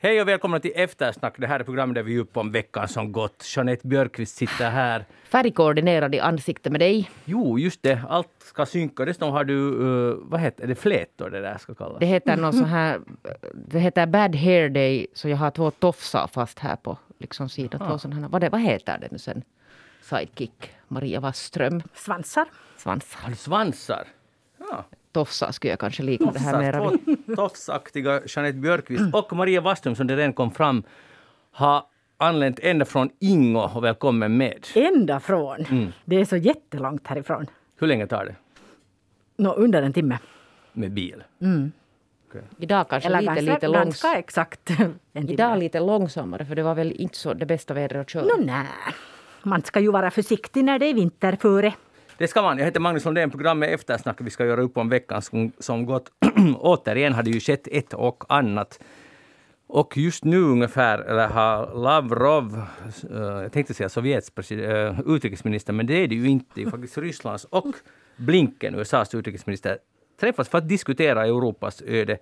Hej och välkomna till Eftersnack. Det här är programmet där vi är uppe om veckan som gått. Jeanette Björkqvist sitter här. Färgkoordinerad i ansikte med dig. Jo, just det. Allt ska synka. Dessutom har du, uh, vad heter det, flätor det där ska kallas? Det heter något så här, det heter Bad Hair Day, så jag har två tofsar fast här på liksom sidan. Ah. Två sådana, vad, det, vad heter det nu sen? Sidekick, Maria Wasström. Svansar. Svansar. Har du svansar? Ja tofsar skulle jag kanske likna det här mera vid. Tofsaktiga Jeanette Björkqvist och Maria Wasström som det redan kom fram har anlänt ända från Ingo och välkommen med. Ända från? Mm. Det är så jättelångt härifrån. Hur länge tar det? Nå, under en timme. Med bil? Mm. Okay. Idag kanske Eller lite, ganska, lite långs... exakt en timme. Idag lite långsammare för det var väl inte så det bästa vädret att köra? No, nej. Man ska ju vara försiktig när det är vinter före. Det ska man. Jag heter Magnus Lundén. Programmet Eftersnack vi ska göra upp om veckan som, som gått. Återigen har det ju skett ett och annat. Och just nu ungefär eller har Lavrov, uh, jag tänkte säga Sovjets uh, utrikesminister, men det är det ju inte. Det är faktiskt Rysslands och Blinken, USAs utrikesminister, träffas för att diskutera Europas öde.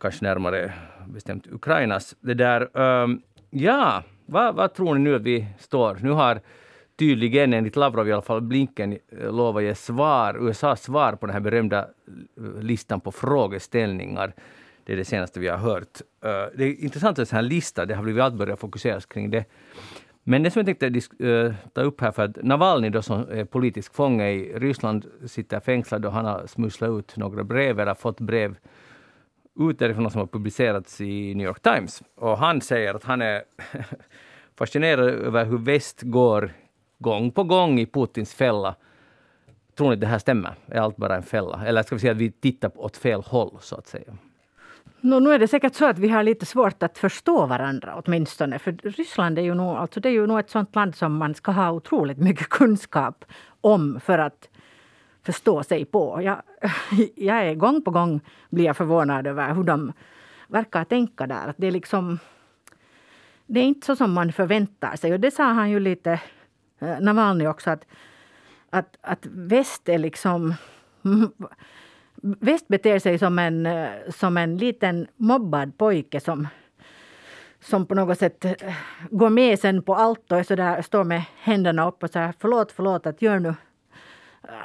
Kanske närmare bestämt Ukrainas. Det där, um, ja, vad, vad tror ni nu att vi står? Nu har tydligen, enligt Lavrov i alla fall, Blinken eh, lovar ge svar, USAs svar på den här berömda eh, listan på frågeställningar. Det är det senaste vi har hört. Eh, det är intressant att en sån här lista, det har blivit allt börjat fokuseras kring det. Men det som jag tänkte ta upp här, för att Navalny då som är politisk fånge i Ryssland sitter fängslad och han har smusslat ut några brev, eller fått brev ut därifrån som har publicerats i New York Times. Och han säger att han är fascinerad över hur väst går gång på gång i Putins fälla. Tror ni det här stämmer? Är allt bara en fälla? Eller ska vi säga att vi tittar åt fel håll, så att säga? No, nu är det säkert så att vi har lite svårt att förstå varandra åtminstone. För Ryssland är ju nog, alltså det är ju nog ett sånt land som man ska ha otroligt mycket kunskap om för att förstå sig på. Jag, jag är gång på gång blir jag förvånad över hur de verkar tänka där. Det är liksom... Det är inte så som man förväntar sig. Och det sa han ju lite Navalny också att, att, att väst är liksom... Väst beter sig som en, eh, som en liten mobbad pojke som, som på något sätt eh, går med sen på allt och så där, står med händerna upp och säger förlåt, förlåt, att gör nu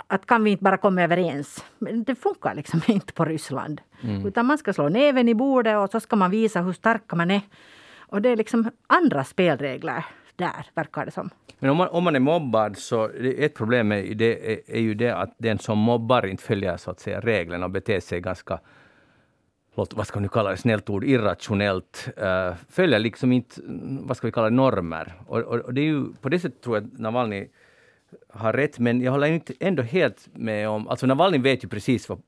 att kan vi inte bara komma överens? Men det funkar liksom inte på Ryssland. Mm. Utan man ska slå näven i bordet och så ska man visa hur stark man är. Och det är liksom andra spelregler där, verkar det som. Men om man, om man är mobbad så ett problem är, det, är, är ju det att den som mobbar inte följer så att säga reglerna och beter sig ganska låt, vad ska vi kalla det, snällt ord, irrationellt, uh, följer liksom inte, vad ska vi kalla det, normer. Och, och, och, det är ju, på det sättet tror jag att Navalny har rätt, men jag håller inte ändå helt med om, alltså Navalny vet ju precis vad,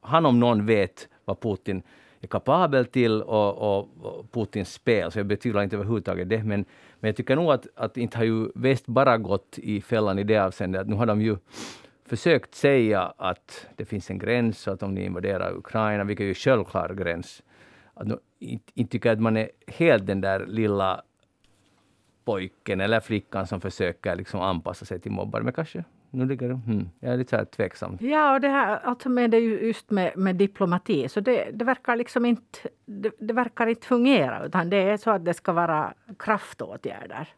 han om någon vet vad Putin är kapabel till och, och, och Putins spel, så jag betvivlar inte överhuvudtaget det. Men, men jag tycker nog att, att inte har ju väst bara gått i fällan i det avseendet att nu har de ju försökt säga att det finns en gräns och att om ni invaderar Ukraina, vilket är ju självklar gräns, att nu, inte, inte tycker att man är helt den där lilla pojken eller flickan som försöker liksom anpassa sig till mobbare, men kanske nu ligger det, hmm, jag är lite så tveksam. Ja, och det här alltså med det just med, med diplomati, så det, det verkar liksom inte, det, det, verkar inte fungera, utan det är så att det ska vara kraftåtgärder.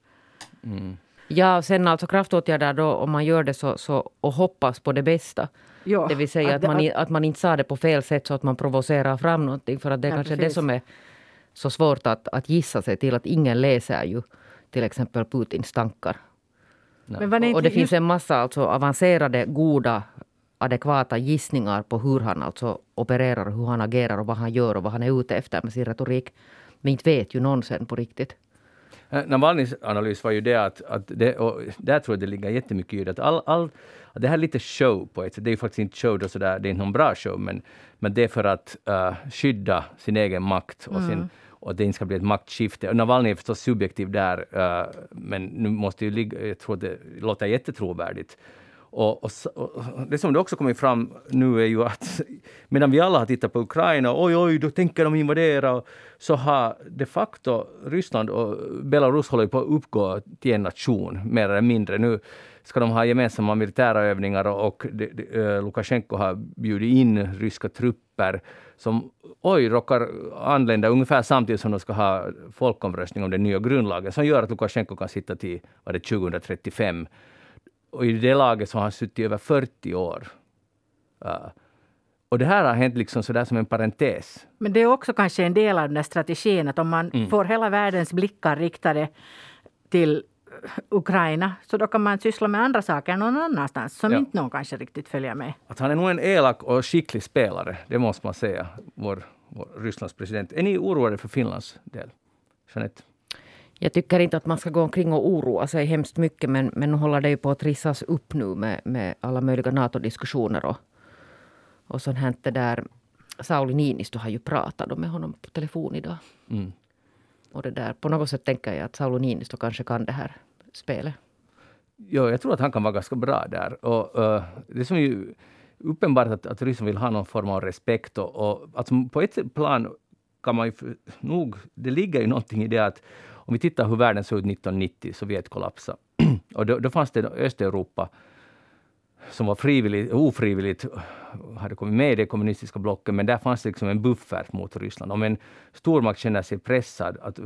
Mm. Ja, sen alltså kraftåtgärder då, om man gör det så, så och hoppas på det bästa. Jo, det vill säga att, att, man, att, att man inte sa det på fel sätt så att man provocerar fram någonting. För att det är ja, kanske precis. det som är så svårt att, att gissa sig till. Att ingen läser ju till exempel Putins tankar. Men var det och det finns en massa alltså avancerade, goda, adekvata gissningar på hur han alltså opererar, hur han agerar och vad han gör och vad han är ute efter med sin retorik. Men inte vet ju någon sen på riktigt. Eh, Navalnys analys var ju det att, att det, och där tror jag det ligger jättemycket i det. Att all, all, att det här är lite show på ett sätt. Det är ju faktiskt inte show då sådär, det är inte någon bra show, men, men det är för att uh, skydda sin egen makt och mm. sin och att det inte ska bli ett maktskifte. Och Navalny är förstås subjektiv där, uh, men nu måste ju ligga, jag tror det låter jättetrovärdigt. Och, och, och, det som det också kommit fram nu är ju att medan vi alla har tittat på Ukraina, oj oj, då tänker de invadera, så har de facto Ryssland och Belarus håller på att uppgå till en nation, mer eller mindre. Nu ska de ha gemensamma militära övningar och, och de, de, Lukasjenko har bjudit in ryska trupper som oj, råkar anlända ungefär samtidigt som de ska ha folkomröstning om den nya grundlagen, som gör att Lukasjenko kan sitta till var det 2035 och i det laget så har han suttit över 40 år. Uh, och det här har hänt liksom sådär som en parentes. Men det är också kanske en del av den där strategin att om man mm. får hela världens blickar riktade till Ukraina, så då kan man syssla med andra saker någon annanstans som ja. inte någon kanske riktigt följer med. Att han är nog en elak och skicklig spelare, det måste man säga, vår, vår Rysslands president. Är ni oroade för Finlands del? Jeanette? Jag tycker inte att man ska gå omkring och oroa sig hemskt mycket men, men nu håller det ju på att trissas upp nu med, med alla möjliga NATO-diskussioner och, och sånt här. Det där. Sauli Niinistö har ju pratat med honom på telefon idag. Mm. Och det där, på något sätt tänker jag att Sauli Niinistö kanske kan det här spelet. Ja, jag tror att han kan vara ganska bra där. Och, uh, det som är ju uppenbart att, att Ryssland vill ha någon form av respekt. Och, och alltså på ett plan kan man ju nog... Det ligger ju någonting i det att om vi tittar hur världen såg ut 1990, Sovjet kollapsade. och då, då fanns det Östeuropa som var frivilligt, ofrivilligt hade kommit med i det kommunistiska blocket, men där fanns det liksom en buffert mot Ryssland. Om en stormakt känner sig pressad, att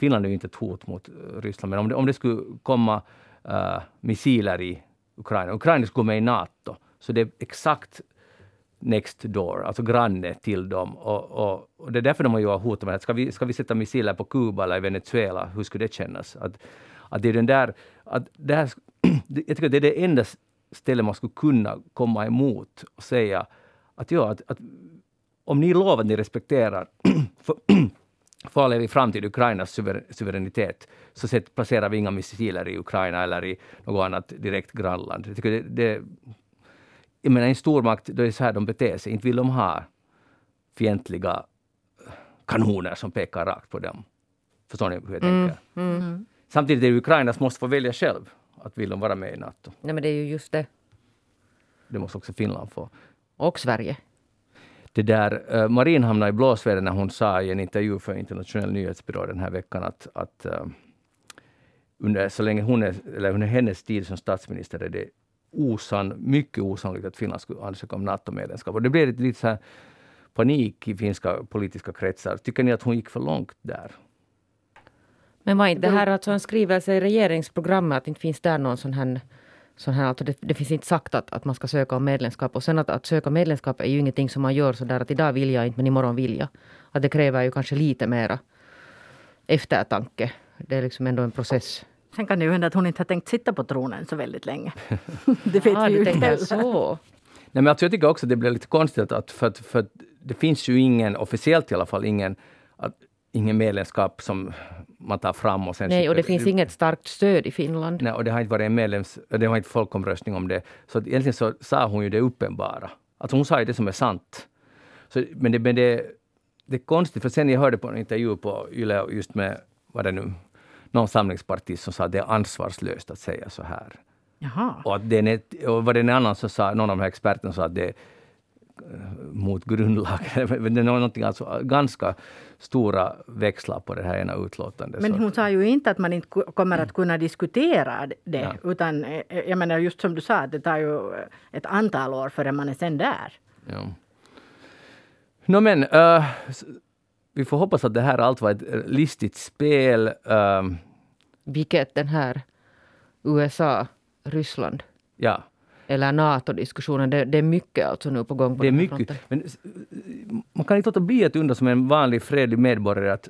Finland är ju inte ett hot mot eh, Ryssland, men om det, om det skulle komma uh, missiler i Ukraina, Ukraina skulle gå med i NATO, så det är exakt next door, alltså granne till dem. Och, och, och det är därför de har ju hotat med att ska vi, ska vi sätta missiler på Kuba eller i Venezuela, hur skulle det kännas? Att, att det är den där, att det här, jag tycker det är det enda stället man skulle kunna komma emot och säga att ja, att, att om ni lovar att ni respekterar för all evig framtid Ukrainas suver, suveränitet, så placerar vi inga missiler i Ukraina eller i något annat direkt grannland. Jag tycker det, det jag menar, en stormakt, då är det så här de beter sig. Inte vill de ha fientliga kanoner som pekar rakt på dem. Förstår ni hur jag mm, tänker? Mm, mm. Samtidigt är det Ukraina som måste få välja själv att vill de vara med i Nato. Nej, men det är ju just det. Det måste också Finland få. Och Sverige. Det där, uh, Marin hamnade i blåsväder när hon sa i en intervju för Internationell nyhetsbyrå den här veckan att, att uh, under, så länge hon är, eller under hennes tid som statsminister är det osann, mycket osannolikt att Finland skulle ansöka om NATO-medlemskap. Och det blev lite, lite så här panik i finska politiska kretsar. Tycker ni att hon gick för långt där? Men var inte det här alltså en skrivelse i regeringsprogrammet att inte finns där någon sån här sån här, alltså det, det, finns inte sagt att, att man ska söka om medlemskap. Och sen att, att söka medlemskap är ju ingenting som man gör så där att idag vill jag inte men imorgon vill jag. Att det kräver ju kanske lite mera eftertanke. Det är liksom ändå en process. Sen kan det ju hända att hon inte har tänkt sitta på tronen så väldigt länge. det vet ja, vi ju inte så. Nej, men alltså jag tycker också att det blir lite konstigt att, för, att, för att det finns ju ingen, officiellt i alla fall, ingen, att, ingen medlemskap som man tar fram och sen... Nej, och det finns inget starkt stöd i Finland. Nej, och det har inte varit en medlems... Det har inte folkomröstning om det. Så egentligen så sa hon ju det uppenbara. Alltså hon sa ju det som är sant. Så, men det, men det, det är konstigt, för sen jag hörde på en intervju på Yle just med, vad det nu, någon samlingspartist som sa att det är ansvarslöst att säga så här. Jaha. Och, att är, och var det en annan som sa, någon av de här experterna sa att det mot grundlagen. det är någonting alltså ganska stora växlar på det här ena utlåtandet. Men hon sa ju inte att man inte kommer att kunna diskutera det. Ja. Utan eh, jag menar just som du sa, det tar ju ett antal år förrän man är sen där. Ja. No, men, uh, vi får hoppas att det här allt var ett listigt spel. Uh, Vilket den här USA, Ryssland. Ja eller NATO-diskussionen. Det, det, är mycket alltså nu på gång. På det är mycket. Men man kan inte låta bli att undra som en vanlig fredlig medborgare att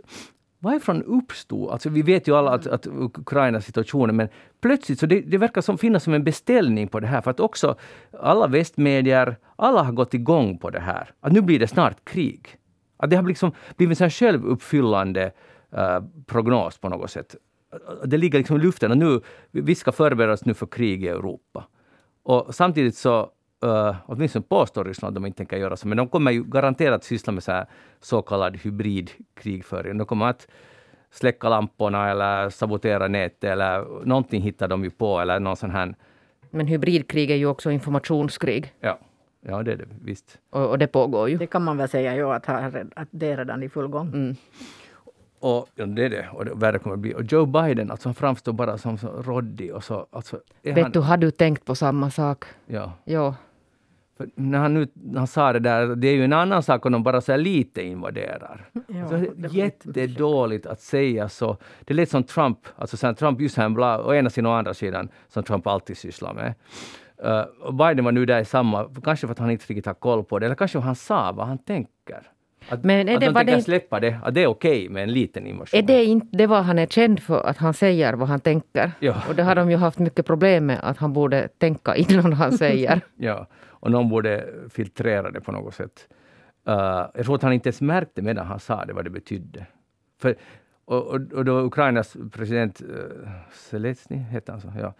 varifrån uppstod, alltså vi vet ju alla att, att Ukrainas situation, men plötsligt så det, det verkar som, finnas som en beställning på det här, för att också alla västmedier, alla har gått igång på det här. Att nu blir det snart krig. Att det har liksom blivit en självuppfyllande uh, prognos på något sätt. Det ligger liksom i luften och nu, vi ska förbereda oss nu för krig i Europa. Och samtidigt så, uh, åtminstone påstår Ryssland att de inte tänker göra så, men de kommer ju garanterat syssla med så, här, så kallad hybridkrigföring. De kommer att släcka lamporna eller sabotera nätet eller någonting hittar de ju på eller någon sån här Men hybridkrig är ju också informationskrig. Ja, ja det är det visst. Och, och det pågår ju. Det kan man väl säga ja, att, att det är redan i full gång. Mm. Och ja, det är det. Och det värre kommer att bli. Och Joe Biden, alltså han framstår bara som så råddig och så... Alltså, Vet han... du, har du tänkt på samma sak? Ja. ja. För när han, nu, han sa det där, det är ju en annan sak om de bara så lite invaderar. Ja, så jättedåligt att säga så. Det lät som Trump, alltså sen Trump just hemla, å ena sidan och andra sidan, som Trump alltid sysslar med. Uh, Biden var nu där i samma, kanske för att han inte riktigt har koll på det, eller kanske han sa vad han tänker. Att, Men är att det, de tänker det, släppa det, att det är okej okay med en liten invasion. Är det inte det vad han är känd för, att han säger vad han tänker? Ja. Och det har de ju haft mycket problem med, att han borde tänka innan han säger. ja, och någon borde filtrera det på något sätt. Uh, jag tror att han inte ens märkte medan han sa det, vad det betydde. För, och, och, och då Ukrainas president uh, Zelensky, heter han så? Ja.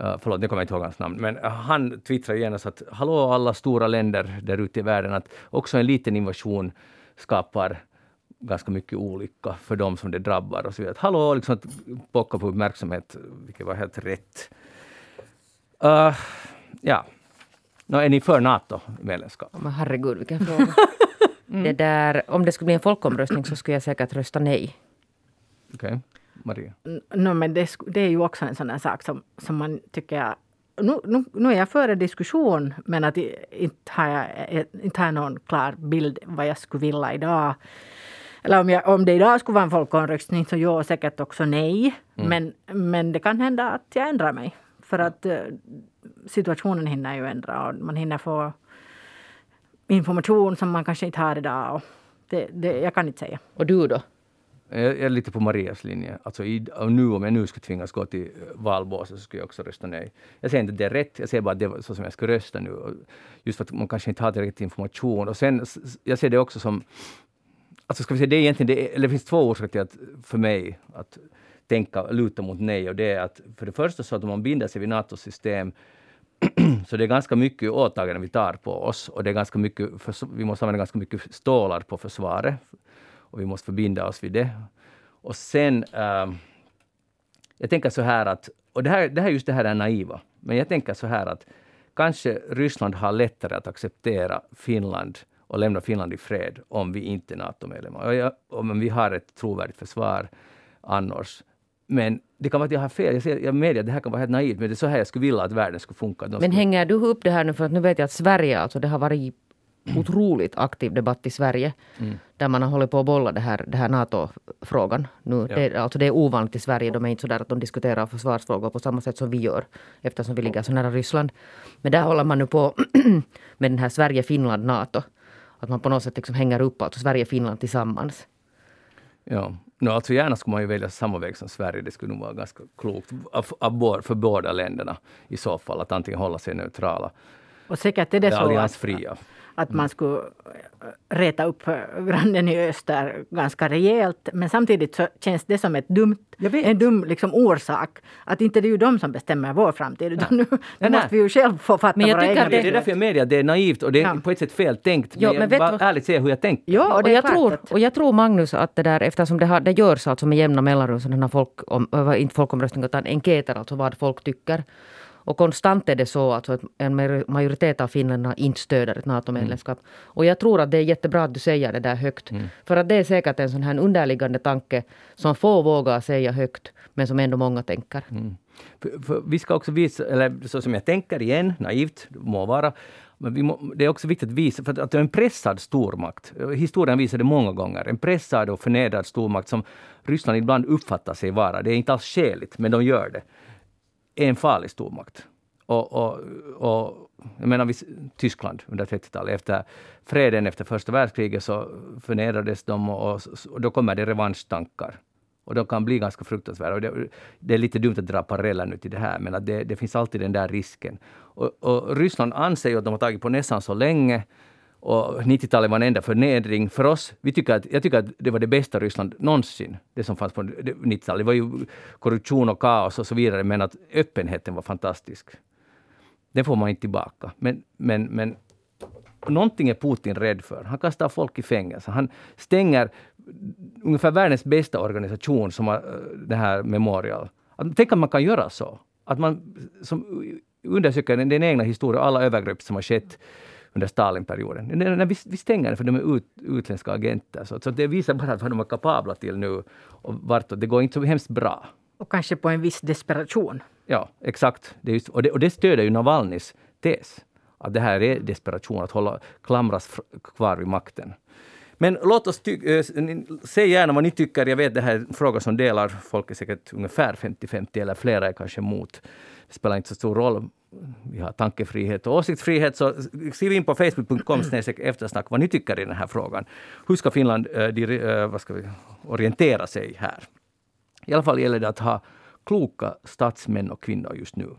Uh, förlåt, det kommer jag inte ihåg hans namn. Men han twittrade genast att hallå alla stora länder där ute i världen, att också en liten invasion skapar ganska mycket olycka för de som det drabbar. Och så vidare. Hallå, liksom att bocka på uppmärksamhet, vilket var helt rätt. Uh, ja. No, är ni för NATO-medlemskap? Men herregud, vilken fråga. mm. det där, om det skulle bli en folkomröstning så skulle jag säkert rösta nej. Okej. Okay. Maria? No, men det, det, är ju också en sån här sak som, som man tycker nu, nu, nu är jag för en diskussion men att inte har jag inte har någon klar bild vad jag skulle vilja idag. Eller om, jag, om det idag skulle vara en folkomröstning så ja, säkert också nej. Mm. Men, men det kan hända att jag ändrar mig. För att uh, situationen hinner ju ändra och man hinner få information som man kanske inte har idag. Och det, det, jag kan inte säga. Och du då? Jag är lite på Marias linje. Alltså i, nu om jag nu skulle tvingas gå till eh, valbåset så skulle jag också rösta nej. Jag säger inte att det är rätt, jag säger bara att det är så som jag ska rösta nu. Just för att man kanske inte har tillräckligt information. Och sen, jag ser det också som... Alltså ska vi säga, det är egentligen det, eller det finns två orsaker till att, för mig att tänka, luta mot nej. Och det är att för det första så att om man binder sig vid NATOs system så det är ganska mycket åtaganden vi tar på oss och det är ganska mycket, för, vi måste använda ganska mycket stålar på försvaret och vi måste förbinda oss vid det. Och sen, äh, jag tänker så här att, och det här, det här just det här är naiva, men jag tänker så här att kanske Ryssland har lättare att acceptera Finland och lämna Finland i fred om vi inte är NATO-medlemmar. Om vi har ett trovärdigt försvar annars. Men det kan vara att jag har fel. Jag, ser, jag medger att det här kan vara helt naivt, men det är så här jag skulle vilja att världen skulle funka. Men skulle... hänger du upp det här nu, för att nu vet jag att Sverige, alltså det har varit otroligt aktiv debatt i Sverige. Mm. Där man har hållit på att bolla det här, det här NATO-frågan. Nu, ja. det, alltså det är ovanligt i Sverige. De är inte så där att de diskuterar försvarsfrågor på samma sätt som vi gör. Eftersom vi ligger så nära Ryssland. Men där håller man nu på med den här Sverige-Finland-NATO. Att man på något sätt liksom hänger upp alltså Sverige-Finland tillsammans. Ja, no, alltså gärna skulle man ju välja samma väg som Sverige. Det skulle nog vara ganska klokt för båda länderna i så fall. Att antingen hålla sig neutrala. Och säkert är det så alliansfria. Att, att man skulle reta upp grannen i öster ganska rejält. Men samtidigt så känns det som ett dumt, en dum liksom orsak. Att inte det är ju de som bestämmer vår framtid. Utan nu nej, måste vi ju själv få fatta men jag våra egna det, Det är därför jag medger att det är naivt och det är ja. på ett sätt fel tänkt. Jo, men jag bara ärligt säger hur jag tänker. Ja, och, jag tror, och jag tror Magnus att det där eftersom det, har, det görs alltså med jämna mellanrum sådana folk, om, inte folkomröstningar utan enkäter, alltså vad folk tycker. Och konstant är det så alltså att en majoritet av finländarna inte stöder ett NATO-medlemskap. Mm. Och jag tror att det är jättebra att du säger det där högt. Mm. För att det är säkert en sån här underliggande tanke som få vågar säga högt, men som ändå många tänker. Mm. För, för vi ska också visa, eller så som jag tänker igen, naivt må vara, men må, det är också viktigt att visa, för att det är en pressad stormakt. Historien visar det många gånger. En pressad och förnedrad stormakt som Ryssland ibland uppfattar sig vara. Det är inte alls skäligt, men de gör det en farlig stormakt. Och, och, och, jag menar, Tyskland under 30-talet, efter freden efter första världskriget så förnedrades de och, och då kommer det revanschtankar. Och de kan bli ganska fruktansvärda. Och det, det, är lite dumt att dra paralleller nu till det här, men att det, det finns alltid den där risken. Och, och Ryssland anser ju att de har tagit på näsan så länge och 90-talet var en enda förnedring för oss. Vi tycker att, jag tycker att det var det bästa Ryssland någonsin, det som fanns på 90-talet. Det var ju korruption och kaos och så vidare, men att öppenheten var fantastisk. Den får man inte tillbaka. Men, men, men någonting är Putin rädd för. Han kastar folk i fängelse. Han stänger ungefär världens bästa organisation som har eh, det här Memorial. Tänk att man kan göra så. Att man som undersöker den, den egna historien, alla övergrepp som har skett under Stalinperioden. När vi, vi stänger det för de är ut, utländska agenter. Så, så det visar bara vad de är kapabla till nu och vartåt. Det går inte så hemskt bra. Och kanske på en viss desperation. Ja, exakt. Det just, och, det, och det stöder ju Navalnys tes. Att det här är desperation, att hålla, klamras kvar vid makten. Men låt oss äh, säg gärna vad ni tycker. Jag vet det här är en fråga som delar folk är säkert ungefär 50-50 eller flera är kanske emot. Spelar inte så stor roll. Vi har tankefrihet och åsiktsfrihet. Så skriv in på facebook.com eftersnack vad ni tycker i den här frågan. Hur ska Finland äh, äh, vad ska vi, orientera sig här? I alla fall gäller det att ha kloka statsmän och kvinnor just nu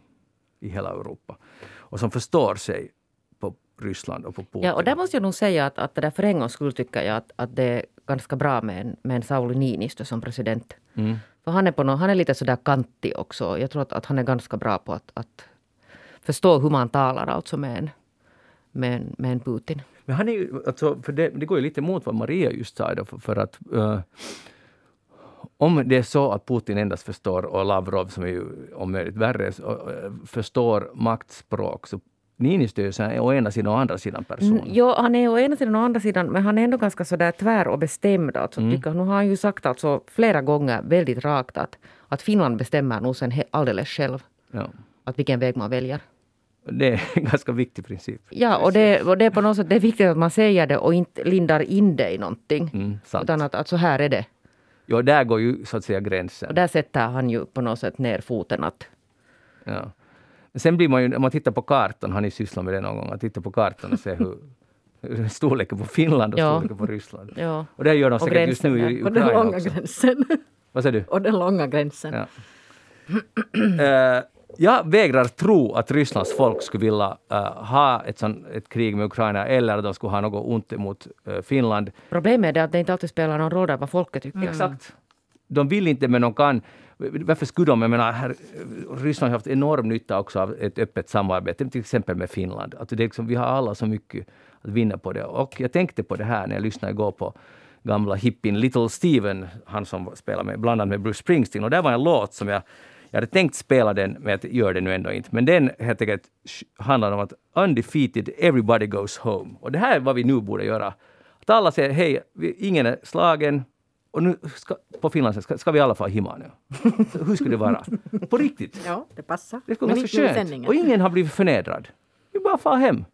i hela Europa. Och som förstår sig på Ryssland och på Putin. Ja, och där måste jag nog säga att, att det där för en gångs skull tycker jag att, att det är ganska bra med en, med en Sauli Niinistö som president. Mm. För han är, på någon, han är lite sådär kantig också. Jag tror att, att han är ganska bra på att, att förstå hur man talar alltså med en, med en, med en Putin. Men han är ju, alltså, för det, det går ju lite emot vad Maria just sa, då, för, för att uh, om det är så att Putin endast förstår, och Lavrov som är ju om möjligt värre, eh, förstår maktspråk, så Niinistö är å ena sidan och andra sidan person. Mm, jo, han är å ena sidan och andra sidan, men han är ändå ganska sådär tvär och bestämd. Alltså, mm. Nu har han ju sagt alltså flera gånger väldigt rakt att, att Finland bestämmer nog sen alldeles själv. Ja. Att vilken väg man väljer. Det är en ganska viktig princip. Ja, och det, och det är på något sätt det är viktigt att man säger det och inte lindar in det i någonting. Mm, utan att, att så här är det. Ja, där går ju så att säga gränsen. Och där sätter han ju på något sätt ner foten. Att... Ja. Sen blir man ju, om man tittar på kartan, har ni sysslat med det någon gång, att titta på kartan och se hur storleken på Finland och ja. storleken på Ryssland. Ja. Och det gör de säkert just nu i Ukraina Och den långa också. gränsen. Vad säger du? Och den långa gränsen. Ja. uh, jag vägrar tro att Rysslands folk skulle vilja uh, ha ett, sån, ett krig med Ukraina eller att de skulle ha något ont emot uh, Finland. Problemet är att det inte alltid spelar någon roll vad folket tycker. Mm. Exakt. De vill inte men de kan. Varför skulle de? Jag menar, här, Ryssland har haft enorm nytta också av ett öppet samarbete, till exempel med Finland. Att det är liksom, vi har alla så mycket att vinna på det. Och jag tänkte på det här när jag lyssnade igår på gamla hippin Little Steven, han som spelar med, bland annat med Bruce Springsteen. Och där var en låt som jag jag hade tänkt spela den, men jag gör det nu ändå inte. Men den helt enkelt handlar om att undefeated everybody goes home. Och det här är vad vi nu borde göra. Att alla säger hej, ingen är slagen. Och nu ska, på finlandssvenska ska, ska vi alla få himma nu. Hur skulle det vara? På riktigt. Ja, det passar. Det skulle vara ganska skönt. Och ingen har blivit förnedrad. Vi bara far hem.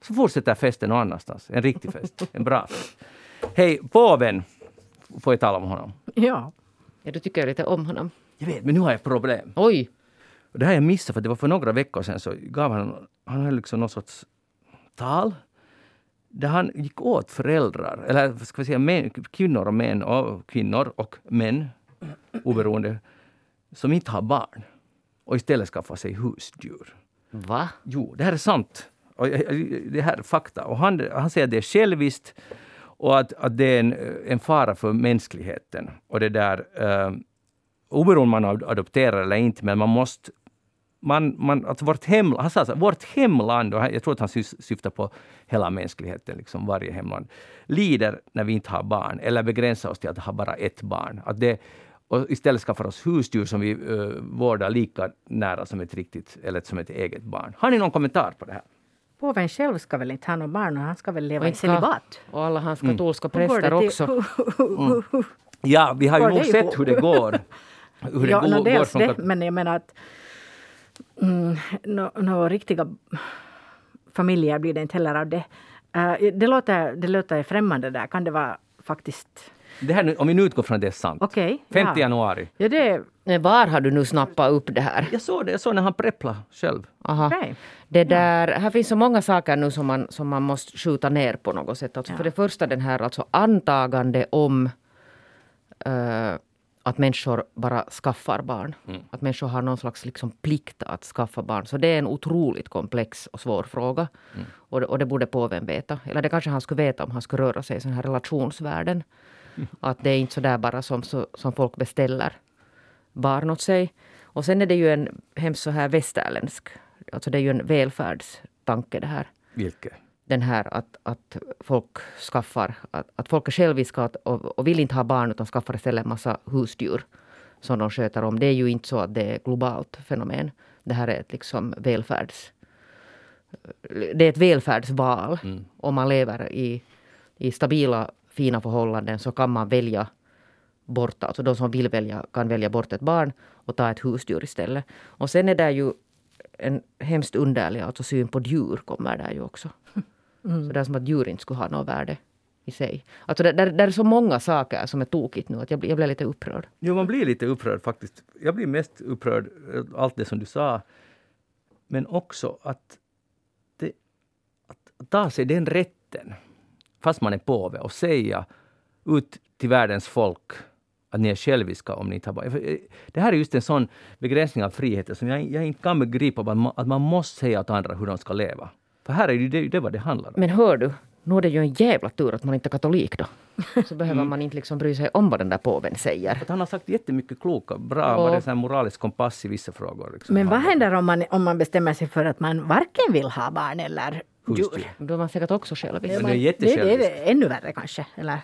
Så fortsätter festen någon annanstans. En riktig fest. En bra fest. Hej, påven. Får jag tala om honom? Ja. Ja, du tycker lite om honom. Jag vet, men nu har jag problem. Oj! Det här jag missade, för det var för några veckor sedan så gav han, han hade liksom någon sorts tal där han gick åt föräldrar, eller ska vi säga män, kvinnor och män, och kvinnor och män, oberoende, som inte har barn och istället skaffar sig husdjur. Va? Jo, det här är sant. Och det här är fakta. Och han, han säger att det är själviskt och att, att det är en, en fara för mänskligheten. Och det där, uh, oberoende om man adopterar eller inte, men man måste man, man, alltså vårt, hem, han sa så, vårt hemland, och jag tror att han syftar på hela mänskligheten, liksom varje hemland, lider när vi inte har barn, eller begränsar oss till att ha bara ett barn. Att det, och istället skaffar oss husdjur som vi uh, vårdar lika nära som ett riktigt, eller som ett eget barn. Har ni någon kommentar på det här? Påven själv ska väl inte ha något barn och han ska väl leva i celibat? Och alla hans katolska mm. präster också. Mm. Ja, vi har ju nog sett hur det går. hur ja, det går, dels går det, men jag menar att mm, några no, riktiga familjer blir det inte heller av det. Uh, det, låter, det låter främmande där. Kan det vara faktiskt det här, om vi nu utgår från att det är sant. Okay, 5 ja. januari. Ja, det... Var har du nu snappat upp det här? Jag såg det, jag såg när han prepplade själv. Aha. Okay. Det där, här finns så många saker nu som man, som man måste skjuta ner på något sätt. Alltså ja. För det första den här alltså antagande om uh, att människor bara skaffar barn. Mm. Att människor har någon slags liksom plikt att skaffa barn. Så det är en otroligt komplex och svår fråga. Mm. Och, det, och det borde påven veta. Eller det kanske han skulle veta om han skulle röra sig i den här relationsvärlden. Mm. Att det är inte så där bara som, så, som folk beställer barn åt sig. Och sen är det ju en hemskt så här västerländsk, alltså det är ju en välfärdstanke det här. Vilket? Den här att, att folk skaffar, att, att folk är själviska och, och vill inte ha barn utan skaffar istället en massa husdjur som de sköter om. Det är ju inte så att det är ett globalt fenomen. det här är ett liksom välfärds... Det är ett välfärdsval. Mm. Om man lever i, i stabila, fina förhållanden så kan man välja bort, alltså de som vill välja kan välja bort ett barn och ta ett husdjur istället. Och sen är det ju en hemskt underlig alltså syn på djur kommer där ju också. Mm. Så det är som att djur inte skulle ha något värde i sig. Alltså det, där, där är så många saker som är tokigt nu att jag, jag blir lite upprörd. Jo, man blir lite upprörd faktiskt. Jag blir mest upprörd eh, allt det som du sa. Men också att, det, att ta sig den rätten, fast man är påve, och säga ut till världens folk att ni är själviska om ni har barn. Eh, det här är just en sån begränsning av friheten som jag, jag inte kan begripa, att man, att man måste säga åt andra hur de ska leva. För här är det, det, det vad det handlar om. Men hör du, nu är det ju en jävla tur att man inte är katolik då. Så behöver mm. man inte liksom bry sig om vad den där påven säger. Att han har sagt jättemycket kloka, bra, och, det är en moralisk kompass i vissa frågor. Liksom. Men vad händer om man, om man bestämmer sig för att man varken vill ha barn eller djur? Då är man säkert också självisk. Det, är det, det är ännu värre kanske. Eller?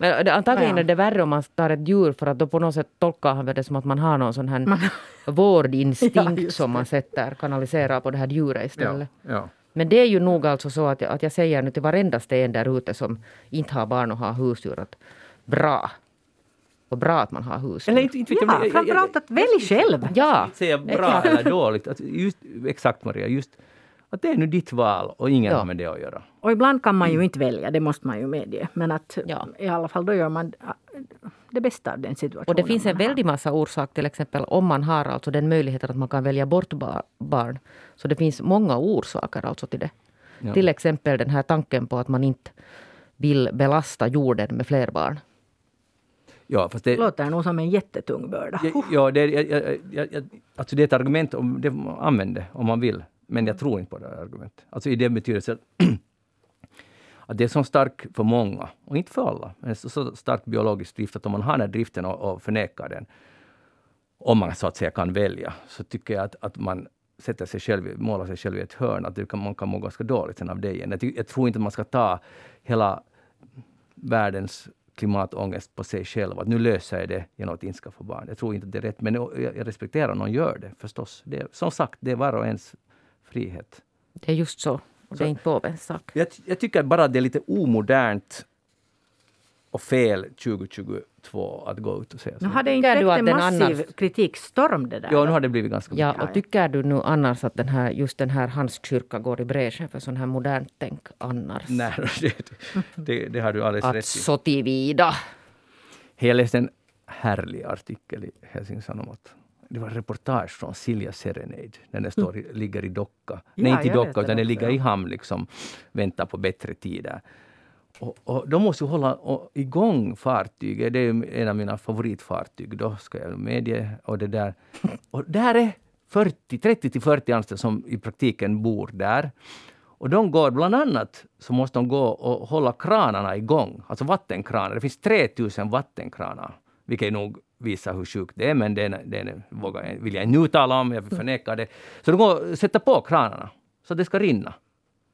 Men antagligen är det värre om man tar ett djur för att då på något sätt tolkar han det som att man har någon sån här man... vårdinstinkt ja, som man sätter, kanaliserar på det här djuret istället. Ja, ja. Men det är ju nog alltså så att jag, att jag säger nu till varendaste en där ute som inte har barn och har husdjur att bra. Och bra att man har husdjur. Eller inte, inte ja, framförallt att välj själv. Ja. Inte säga bra eller dåligt. Att just, exakt Maria, just att det är nu ditt val och ingen ja. har med det att göra. Och ibland kan man ju inte välja, det måste man ju medge. Men att ja. i alla fall då gör man det bästa av den situationen. Och det finns en väldig massa orsak till exempel om man har alltså den möjligheten att man kan välja bort barn. Så det finns många orsaker alltså till det. Ja. Till exempel den här tanken på att man inte vill belasta jorden med fler barn. Ja, fast det låter nog som en jättetung börda. Ja, ja det, jag, jag, jag, alltså det är ett argument om det använder om man vill. Men jag tror inte på det här argumentet. Alltså i den betydelsen att det är så stark för många, och inte för alla, men så, så stark biologisk drift att om man har den här driften och, och förnekar den, om man så att säga kan välja, så tycker jag att, att man sätter sig själv, målar sig själv i ett hörn, att det kan, man kan må ganska dåligt sen av det igen. Jag, jag tror inte att man ska ta hela världens klimatångest på sig själv. Att nu löser jag det genom att inskaffa barn. Jag tror inte att det är rätt. Men jag, jag respekterar om någon gör det förstås. Det, som sagt, det är var och ens frihet. Det är just så. Och det är inte påvens sak. Jag, jag tycker bara att det är lite omodernt och fel 2022 att gå ut och säga så. Nu har det inte väckt en massiv annars... kritikstorm det där? Ja, nu har det blivit ganska Ja, och tycker du nu annars att den här, just den här Hans kyrka går i bräschen för sån här modernt tänk annars? Nej, det, det, det har du alldeles att rätt i. så tillvida. Jag läste en härlig artikel i Helsingin Sanomat det var reportage från Silja Serenade. Den där står, mm. ligger i docka. Ja, Nej, inte i docka, utan den ligger i hamn, liksom, väntar på bättre tider. Och, och de måste ju hålla och, igång fartyget. Det är en av mina favoritfartyg, då ska jag medge. Och det där, och där är 40, 30 till 40 anställda som i praktiken bor där. Och de går bland annat så måste de gå och hålla kranarna igång, alltså vattenkranar. Det finns 3000 vattenkranar, vilket nog visa hur sjukt det är, men det, det vågar, jag, vill jag nu tala om, jag förnekar det. Så de går sätter på kranarna, så det ska rinna.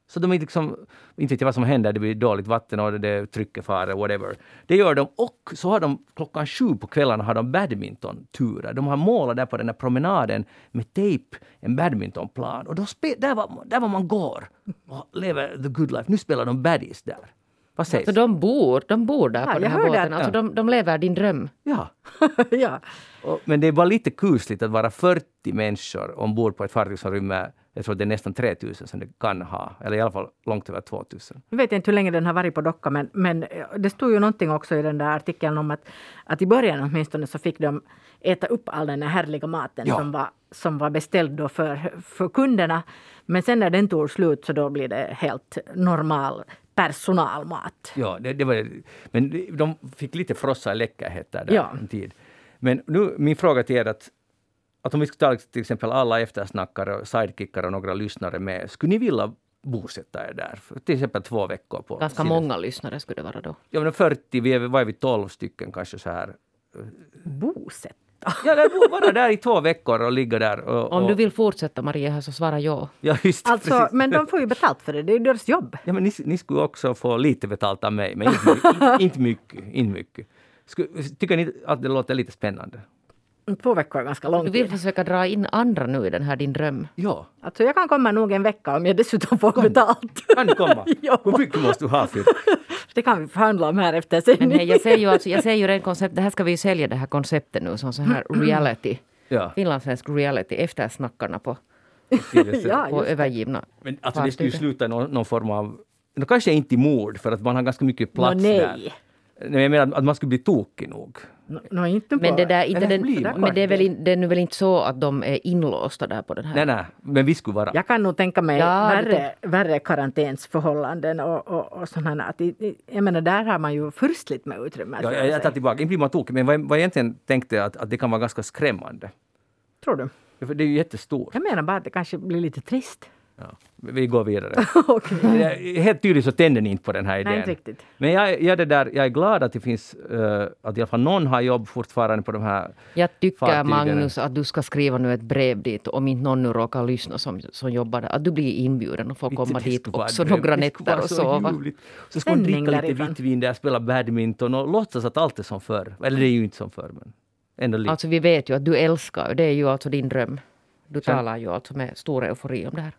Så de inte liksom, inte vet jag vad som händer, det blir dåligt vatten och det trycket far, whatever. Det gör de. Och så har de klockan sju på kvällarna har de badmintonturer. De har målat där på den här promenaden med tejp, en badmintonplan. Och då spe, där, var, där var man går och lever the good life. Nu spelar de baddies där. Vad sägs? Så de bor, de bor där ja, på den här båten? Att, alltså de, de lever din dröm? Ja. ja. Och, men det är bara lite kusligt att vara 40 människor ombord på ett fartyg som rymmer jag tror det är nästan 3000 som det kan ha, eller i alla fall långt över 2000. Jag vet inte hur länge den har varit på docka, men, men det stod ju någonting också i den där artikeln om att, att i början åtminstone så fick de äta upp all den här härliga maten ja. som, var, som var beställd då för, för kunderna. Men sen när den tog slut så då blir det helt normal personalmat. Ja, det, det var, men de fick lite frossa läckerheter där ja. en tid. Men nu, min fråga till er att, att om vi skulle ta till exempel alla eftersnackare, sidekickare och några lyssnare med, skulle ni vilja bosätta er där? För till exempel två veckor. på Ganska sidan. många lyssnare skulle det vara då. Ja, men 40, vi är, vad är vi, 12 stycken kanske så här. Bosätta? Ja, det vara där i två veckor och ligga där. Och, och... Om du vill fortsätta Maria så svara ja. ja just, alltså, men de får ju betalt för det, det är ju deras jobb. Ja, men ni, ni skulle också få lite betalt av mig, men inte, inte, inte mycket. Inte mycket. Tycker ni att det låter lite spännande? Två veckor är ganska lång Du vill försöka dra in andra nu i den här din dröm? Ja. Alltså jag kan komma nog en vecka om jag dessutom får Kom. betalt. Kan du komma? ja. Hur mycket måste du ha för? Det kan vi förhandla om här efter sändning. Men hej, jag ser ju, alltså, jag ser ju redan koncept, det här ska vi ju sälja det här konceptet nu som så här reality. Ja. Finlandssvensk reality, eftersnackarna på, Ja, på övergivna Men alltså det skulle ju sluta i någon, någon form av... No, kanske inte i mord, för att man har ganska mycket plats nej. där. Nej, jag menar att man skulle bli tokig nog. Nå, nå, inte Men det där, inte den, men det är, väl in, det är nu väl inte så att de är inlåsta där på den här? Nej, nej, men vi skulle vara. Jag kan nog tänka mig Ja, värre, värre karantänsförhållanden och, och, och sådana. Att, jag menar, där har man ju furstligt med utrymme. Ja, jag, jag tar tillbaka, inte blir man tokig, men vad jag, vad jag egentligen tänkte att, att det kan vara ganska skrämmande. Tror du? För det är ju jättestort. Jag menar bara att det kanske blir lite trist. Ja, vi går vidare. Jag- Helt tydligt så tänder ni inte på den här idén. Nej, inte riktigt. Men jag, jag, är det där, jag är glad att det finns, eh, att i alla fall någon har jobb fortfarande på de här Jag tycker fartygen. Magnus att du ska skriva nu ett brev dit om inte någon nu råkar lyssna som, som jobbar där. Att du blir inbjuden och får komma Det dit också dröm. några nätter och sova. ljuvligt. Så ska man dricka lite vitt vin där, spela badminton och låtsas att allt är som förr. Eller det är ju inte som förr, men ändå lite. Alltså vi vet ju att du älskar, det är ju alltså din dröm. Du Sen- talar ju alltså med stor eufori om det här.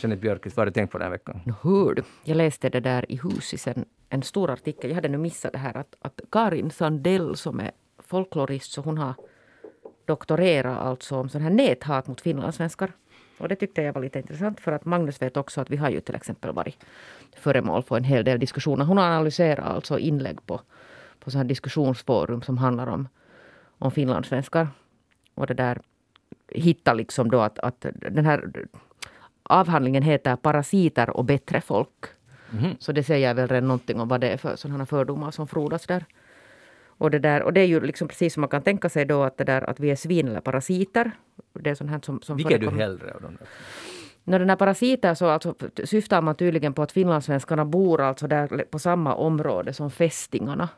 Jeanette Björkqvist, vad har du tänkt på den här veckan? No, hur du, jag läste det där i Husisen, en stor artikel, jag hade nu missat det här att, att Karin Sandell som är folklorist, så hon har doktorerat alltså om sån här näthat mot finlandssvenskar. Och det tyckte jag var lite intressant för att Magnus vet också att vi har ju till exempel varit föremål för en hel del diskussioner. Hon har analyserat alltså inlägg på, på sån här diskussionsforum som handlar om, om finlandssvenskar. Och det där hitta liksom då att, att den här avhandlingen heter Parasiter och bättre folk. Mhm. Så det säger väl redan någonting om vad det är för sådana fördomar som frodas där. Och det, där, och det är ju liksom precis som man kan tänka sig då att, det där, att vi är svin eller parasiter. Det är sånt här som, som Vilka är du hellre av de där? När den här parasiter så alltså, syftar man tydligen på att finlandssvenskarna bor alltså där på samma område som fästingarna.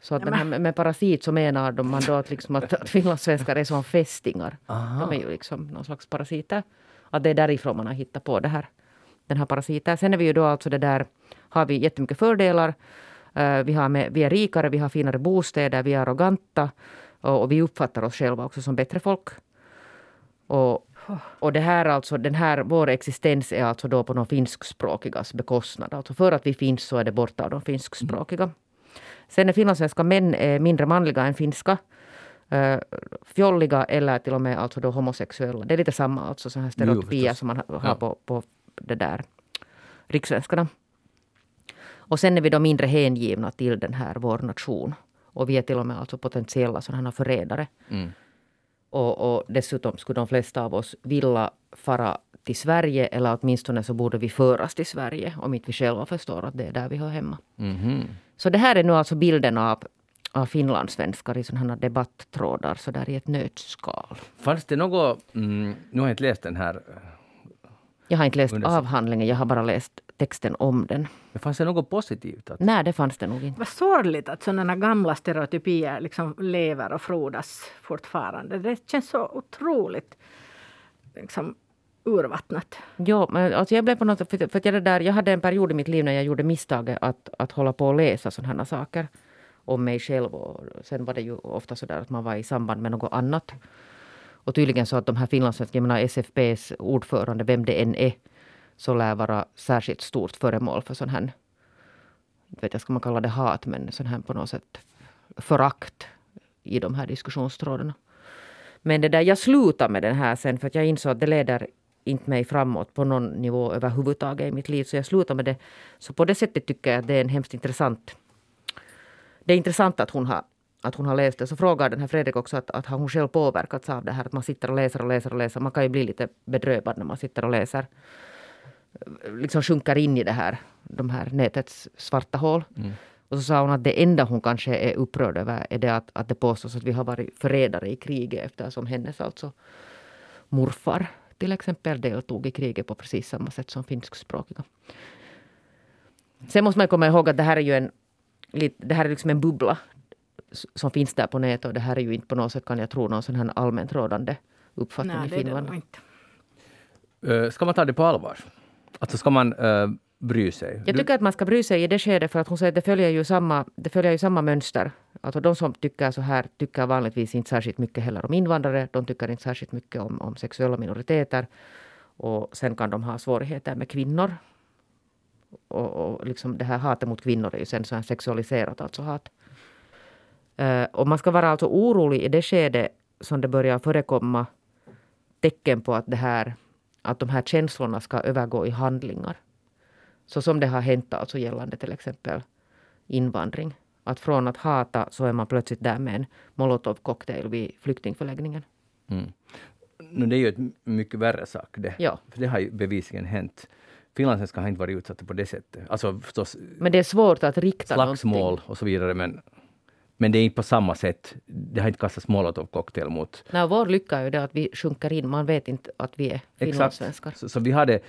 Så att den här, med- med parasit så menar de man då att, liksom att, att finlandssvenskar är som fästingar. Aha. De är ju liksom någon slags parasiter. Att det är därifrån man har hittat på det här, den här parasiten. Sen är vi ju då alltså det där, har vi jättemycket fördelar. Eh, vi, har med, vi är rikare, vi har finare bostäder, vi är arroganta. Och, och vi uppfattar oss själva också som bättre folk. Och, och det här alltså, den här, vår existens är alltså då på de finskspråkigas bekostnad. Alltså för att vi finns så är det borta av de finskspråkiga. Sen är finlandssvenska män är mindre manliga än finska. Fjolliga eller till och med alltså då homosexuella. Det är lite samma alltså så här stereotypier som man ha- har Ja. på, på det där rikssvenskarna. Och sen är vi då mindre hängivna till den här vår nation. Och vi är till och med alltså potentiella sådana förrädare. Mm. Och, och dessutom skulle de flesta av oss vilja fara till Sverige eller åtminstone så borde vi föras till Sverige om inte vi själva förstår att det är där vi hör hemma. Mhm. Så det här är nu alltså bilden av, av finlandssvenskar i sådana här debatttrådar så där i ett nötskal. Fanns det något... Mm, nu har jag inte läst den här. Jag har inte läst Under- avhandlingen, jag har bara läst texten om den. Men fanns det något positivt? Att, Nej, det fanns det nog inte. Vad sorgligt att sådana gamla stereotypier liksom lever och frodas fortfarande. Det känns så otroligt liksom, urvattnat. Jo, men alltså jag blev på något för, för att jag, där, jag hade en period i mitt liv när jag gjorde misstaget att, att hålla på och läsa sådana här saker om mig själv. Och sen var det ju ofta så där att man var i samband med något annat. Och tydligen så att de här finlandssvenska... jag menar SFPs ordförande, vem det än är, så lär vara särskilt stort föremål för sån här, inte vet jag ska man kalla det hat, men sån här på något sätt förakt i de här diskussionstrådarna. Men det där, jag slutade med den här sen för att jag insåg att det leder inte mig framåt på någon nivå överhuvudtaget i mitt liv. Så jag slutade med det. Så på det sättet tycker jag att det är en hemskt intressant... Det är intressant att hon har, att hon har läst det. Så frågar den här Fredrik också att, att har hon själv påverkats av det här? Att man sitter och läser och läser och läser. Man kan ju bli lite bedrövad när man sitter och läser. Liksom sjunker in i det här, de här nätets svarta hål. Och så sa hon att det enda hon kanske är upprörd över är det att, att det påstås att vi har varit förrädare i kriget eftersom hennes alltså morfar till exempel deltog i kriget på precis samma sätt som finskspråkiga. Sen måste man komma ihåg att det här är ju en, det här är liksom en bubbla som finns där på nätet och det här är ju inte på något sätt kan jag tro någon sån här allmänt rådande uppfattning Nej, i det det Finland. nog inte. Eh, ska man ta det på allvar? Alltså ska man... eh, bry sig? Jag tycker att man ska bry sig i det skedet för att hon säger att det följer ju samma, det följer ju samma mönster. Alltså de som tycker så här tycker vanligtvis inte särskilt mycket heller om invandrare. De tycker inte särskilt mycket om, om sexuella minoriteter. Och sen kan de ha svårigheter med kvinnor. Och, och liksom det här hatet mot kvinnor är ju sen så här sexualiserat alltså hat. Uh, och man ska vara alltså orolig i det skede som det börjar förekomma tecken på att, det här, att de här känslorna ska övergå i handlingar. Så som det har hänt alltså gällande till exempel invandring. Att från att hata så är man plötsligt där med en molotovcocktail vid flyktingförläggningen. Mm. No, det är ju ett mycket värre sak det. Ja. För det har ju bevisligen hänt. Finlandssvenskar har inte varit utsatta på det sättet. Alltså förstås men det är svårt att rikta slagsmål någonting. och så vidare men men det är inte på samma sätt. Det har inte kastats molotovcocktail mot... Nej, vår lycka är ju det att vi sjunker in. Man vet inte att vi är finlandssvenskar. Så, så vi hade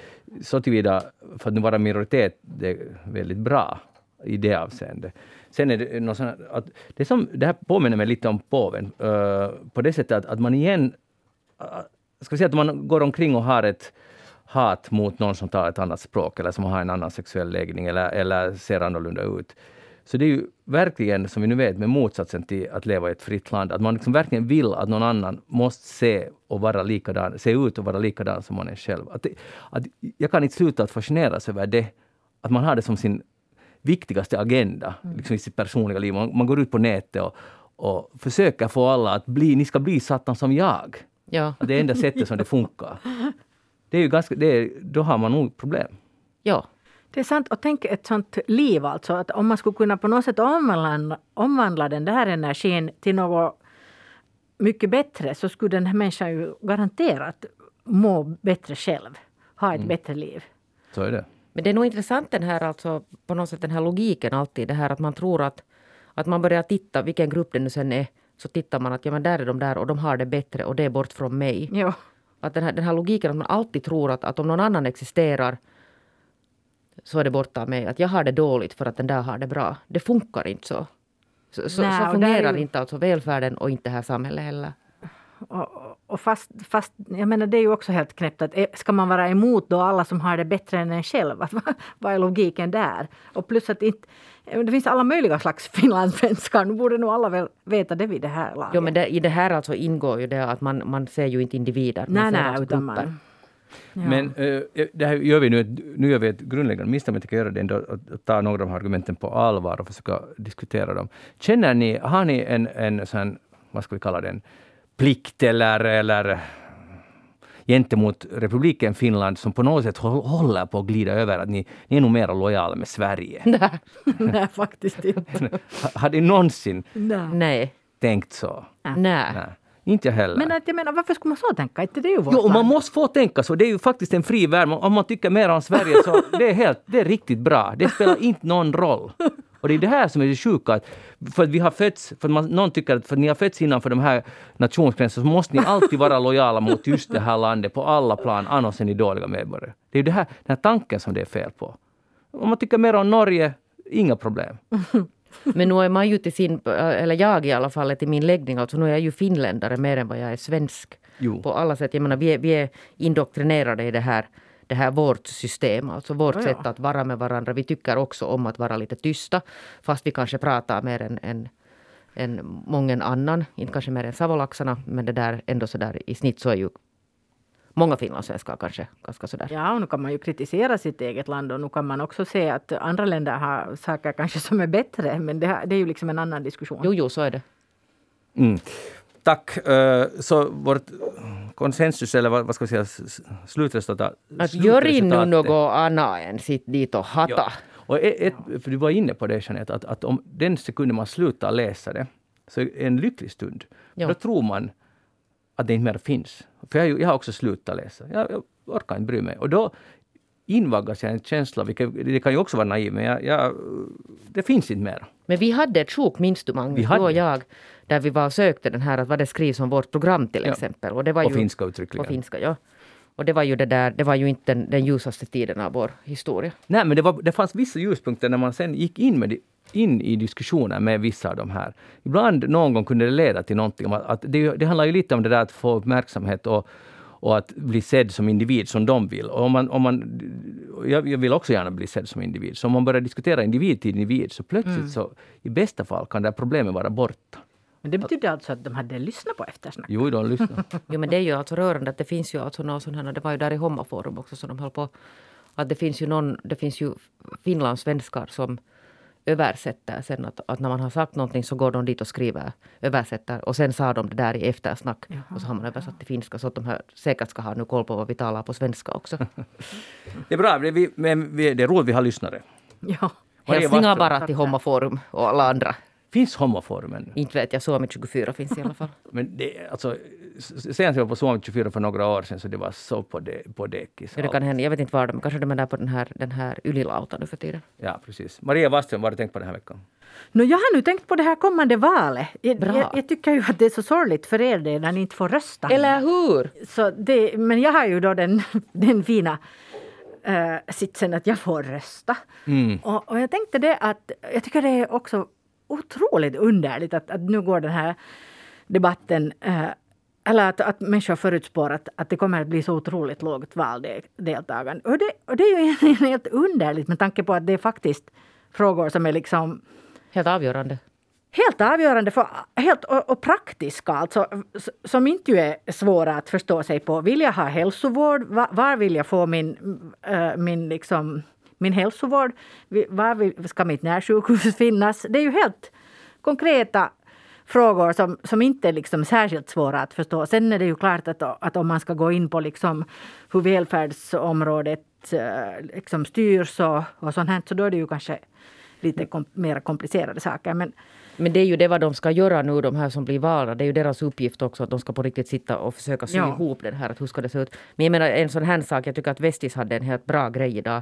så tillvida, för att nu vara minoritet, det är väldigt bra i det avseendet. Sen är det något sånt att det, som, det här påminner mig lite om påven, uh, på det sättet att, att man igen, uh, ska vi säga att man går omkring och har ett hat mot någon som talar ett annat språk eller som har en annan sexuell läggning eller, eller ser annorlunda ut. Så det är ju verkligen, som vi nu vet, med motsatsen till att leva i ett fritt land, att man liksom verkligen vill att någon annan måste se och vara likadan, se ut och vara likadan som man är själv. Att, det, att jag kan inte sluta att fascineras över det, att man har det som sin viktigaste agenda mm. liksom i sitt personliga liv. Man, man går ut på nätet och, och försöker få alla att bli, ni ska bli satan som jag. Ja. Det är enda sättet som det funkar. Det är ju ganska, det är, då har man nog problem. Ja. Det är sant. Och tänk ett sånt liv alltså. Att om man skulle kunna på något sätt omvandla, omvandla den där energin till något mycket bättre så skulle den här människan ju garanterat må bättre själv. Ha ett mm. bättre liv. Så är det. Men det är nog intressant den här, alltså, på något sätt den här logiken alltid. Det här att man tror att, att man börjar titta, vilken grupp det nu sen är, så tittar man att ja, men där är de där och de har det bättre och det är bort från mig. Jo. Att den här, den här logiken att man alltid tror att, att om någon annan existerar så är det borta med att jag har det dåligt för att den där har det bra. Det funkar inte så. Så, så, Nej, så fungerar ju... inte alltså välfärden och inte det här samhället heller. Och, och fast, fast, jag menar det är ju också helt knäppt att eh, ska man vara emot då alla som har det bättre än en själv? Att, vad är logiken där? Och plus att inte, det finns alla möjliga slags finlandssvenskar. Nu borde nog alla väl veta det vid det här laget. Jo men det, i det här alltså ingår ju det att man, man ser ju inte individer. Man nej, nej, alltså utan man, Ja. Men äh, det här gör vi nu, nu gör vi ett grundläggande misstag, men jag göra det ändå, att ta några av de argumenten på allvar och försöka diskutera dem. Känner ni, har ni en, en sån, vad ska vi kalla den, plikt eller, eller gentemot republiken Finland som på något sätt håller på att glida över att ni, ni är nog mer lojala med Sverige? Nej, Nej faktiskt inte. har ni någonsin Nej. tänkt så? Nej. Nej. Inte jag heller. Men att, jag menar, varför skulle man så tänka? Inte det är ju vårt Jo, man måste få tänka så. Det är ju faktiskt en fri värld. Om man tycker mer om Sverige så det är helt, det är riktigt bra. Det spelar inte någon roll. Och det är det här som är det sjuka. För att vi har fötts, för man, någon tycker att för att ni har fötts innanför de här nationsgränserna så måste ni alltid vara lojala mot just det här landet på alla plan, annars är ni dåliga medborgare. Det är det här, den här tanken som det är fel på. Om man tycker mer om Norge, inga problem. Men nu är man ju till sin, eller jag i alla fall, till min läggning, alltså nu är jag ju finländare mer än vad jag är svensk. Jo. På alla sätt. Jag menar, vi är, vi är indoktrinerade i det här, det här vårt system, alltså vårt ja, ja. sätt att vara med varandra. Vi tycker också om att vara lite tysta, fast vi kanske pratar mer än, än, än många annan. Inte kanske mer än savolaxarna, men det där ändå så där i snitt så är ju många finlandssvenskar kanske ganska sådär. Ja, och nu kan man ju kritisera sitt eget land och nu kan man också se att andra länder har saker kanske som är bättre. Men det, det är ju liksom en annan diskussion. Jo, jo, så är det. Mm. Tack. Eh, så vårt konsensus, eller vad ska vi säga, slutresultat? Att gör nu något annat än sitt dit och hata. Ja. Och ett, för du var inne på det Jeanette, att, att om den sekunden man slutar läsa det, så är det en lycklig stund. Ja. Då tror man att det inte mer finns. För jag, jag har också slutat läsa. Jag, jag orkar inte bry mig. Och då invaggas jag en känsla, vilket, det kan ju också vara naiv, men jag, jag, det finns inte mer. Men vi hade ett sjok, minns du Magnus, du och jag, där vi var och sökte den här, att vad det skrivs om vårt program till exempel. Och, det var ju, finska uttryckligen. Och finska, ja. Och det var ju det där, det var ju inte den, den ljusaste tiden av vår historia. Nej, men det, var, det fanns vissa ljuspunkter när man sen gick in med in i diskussionen med vissa av de här. Ibland, någon gång kunde det leda till någonting. Att det, det handlar ju lite om det där att få uppmärksamhet och, och att bli sedd som individ som de vill. Och om man, om man, jag, jag, vill också gärna bli sedd som individ. Så om man börjar diskutera individ till individ så plötsligt mm. så i bästa fall kan det här problemet vara borta. Men det betyder alltså att de hade lyssnat på eftersnack? Jo, de lyssnade. jo, men det är ju alltså rörande att det finns ju alltså någon sån här, det var ju där i Hommaforum också som de höll på, att det finns ju någon, det finns ju finlandssvenskar som översätter sen att, att när man har sagt någonting så går de dit och skriver, översätter och sen sa de det där i eftersnack Jaha, och så har man översatt till finska så att de här säkert ska ha nu koll på vad vi talar på svenska också. det är bra, det är, men det är roligt vi har lyssnare. Ja. Hälsningar bara till Hommaforum och alla andra. Finns Hommaforumen? Inte vet jag, Suomi 24 finns i alla fall. Men det, alltså, senast jag var på Suomi 24 för några år sedan så det var så på, de, på dekis. Ja, det kan hända. Jag vet inte var de Kanske de är där på den här, den här Ylilauta nu för tiden. Ja, precis. Maria Wasström, vad har du tänkt på den här veckan? No, jag har nu tänkt på det här kommande valet. Jag, jag, jag, tycker ju att det är så sorgligt för er det när ni inte får rösta. Eller hur? Så det, men jag har ju då den, den fina uh, sitsen att jag får rösta. Mm. Och, och, jag tänkte det att jag tycker det är också otroligt underligt att, att nu går den här debatten uh, eller att, att människor förutspår att, att det kommer att bli så otroligt lågt valdeltagande. Och det, och det är ju egentligen helt underligt med tanke på att det är faktiskt frågor som är liksom... Helt avgörande. Helt avgörande för, helt, och, och praktiska, alltså, som inte är svåra att förstå sig på. Vill jag ha hälsovård? Var, var vill jag få min, äh, min, liksom, min hälsovård? Var ska mitt närsjukhus finnas? Det är ju helt konkreta frågor som, som inte är liksom särskilt svåra att förstå. Sen är det ju klart att, att om man ska gå in på liksom hur välfärdsområdet eh, liksom styrs och, och sånt här, så då är det ju kanske lite kom, mer komplicerade saker. Men, men det är ju det vad de ska göra nu, de här som blir valda. Det är ju deras uppgift också att de ska på riktigt sitta och försöka sy ja. ihop den här. Att hur ska det se ut? Men jag menar en sån här sak, jag tycker att Vestis hade en helt bra grej idag.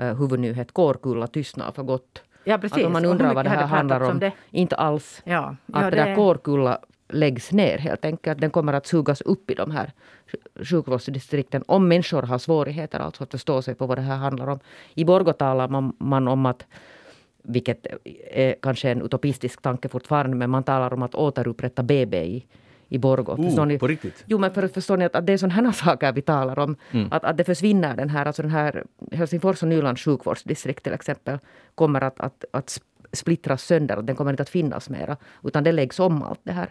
Uh, huvudnyhet, Kårkulla tystnar för gott. Ja, precis. Att om man undrar vad det här handlar om. Det. Inte alls. Ja. Att ja, det där Kårkulla läggs ner helt enkelt. Den kommer att sugas upp i de här sjukvårdsdistrikten om människor har svårigheter alltså att förstå sig på vad det här handlar om. I Borgå talar man, man om att vilket är kanske en utopistisk tanke fortfarande, men man talar om att återupprätta BB i, Borgå. Oh, ni? På riktigt? Jo, men för, förstår ni att, att det är sådana här saker vi talar om. Mm. Att, att det försvinner den här, alltså den här Helsingfors och Nylands sjukvårdsdistrikt till exempel kommer att, att, att splittras sönder och den kommer inte att finnas mera. Utan det läggs om allt det här.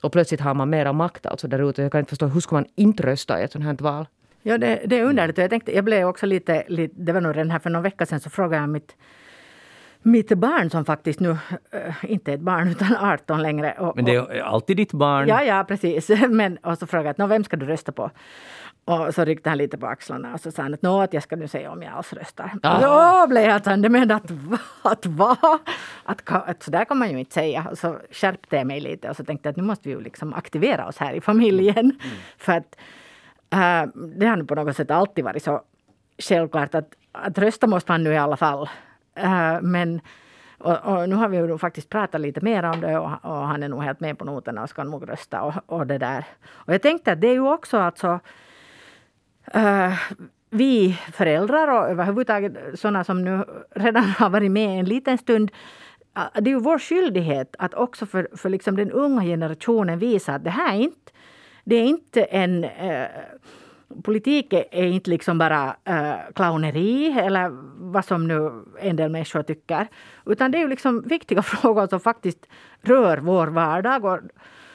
Och plötsligt har man mera makt alltså där ute. Jag kan inte förstå, hur ska man inte rösta i ett sådant här val? Ja, det, det är underligt. Jag, tänkte, jag blev också lite, lite, det var nog den här för någon vecka sedan så frågade jag mitt mitt barn som faktiskt nu äh, inte är ett barn utan 18 längre. Och, Men det är alltid ditt barn. Ja, ja precis. Men, och så frågade jag vem ska du rösta på? Och så ryckte han lite på axlarna och så sa han att, att jag ska nu säga om jag alls röstar. Ah. Då blev jag tänd med att att va? Att, att, så där kan man ju inte säga. Och så skärpte jag mig lite och så tänkte att nu måste vi ju liksom aktivera oss här i familjen. Mm. För att äh, det har nu på något sätt alltid varit så självklart att, att rösta måste man nu i alla fall. Eh, men och, och, nu har vi ju faktiskt pratat lite mer om det och, och, han är nog helt med på noterna och ska nog rösta och, och det där. Och jag tänkte att det är ju också alltså uh, vi föräldrar och överhuvudtaget sådana som nu redan har varit med en liten stund eh, det är ju vår skyldighet att också för, för liksom den unga generationen visa att det här är inte, det är inte en politik är inte liksom bara äh, clowneri eller vad som nu en del människor tycker. Utan det är ju liksom viktiga frågor som faktiskt rör vår vardag. Och,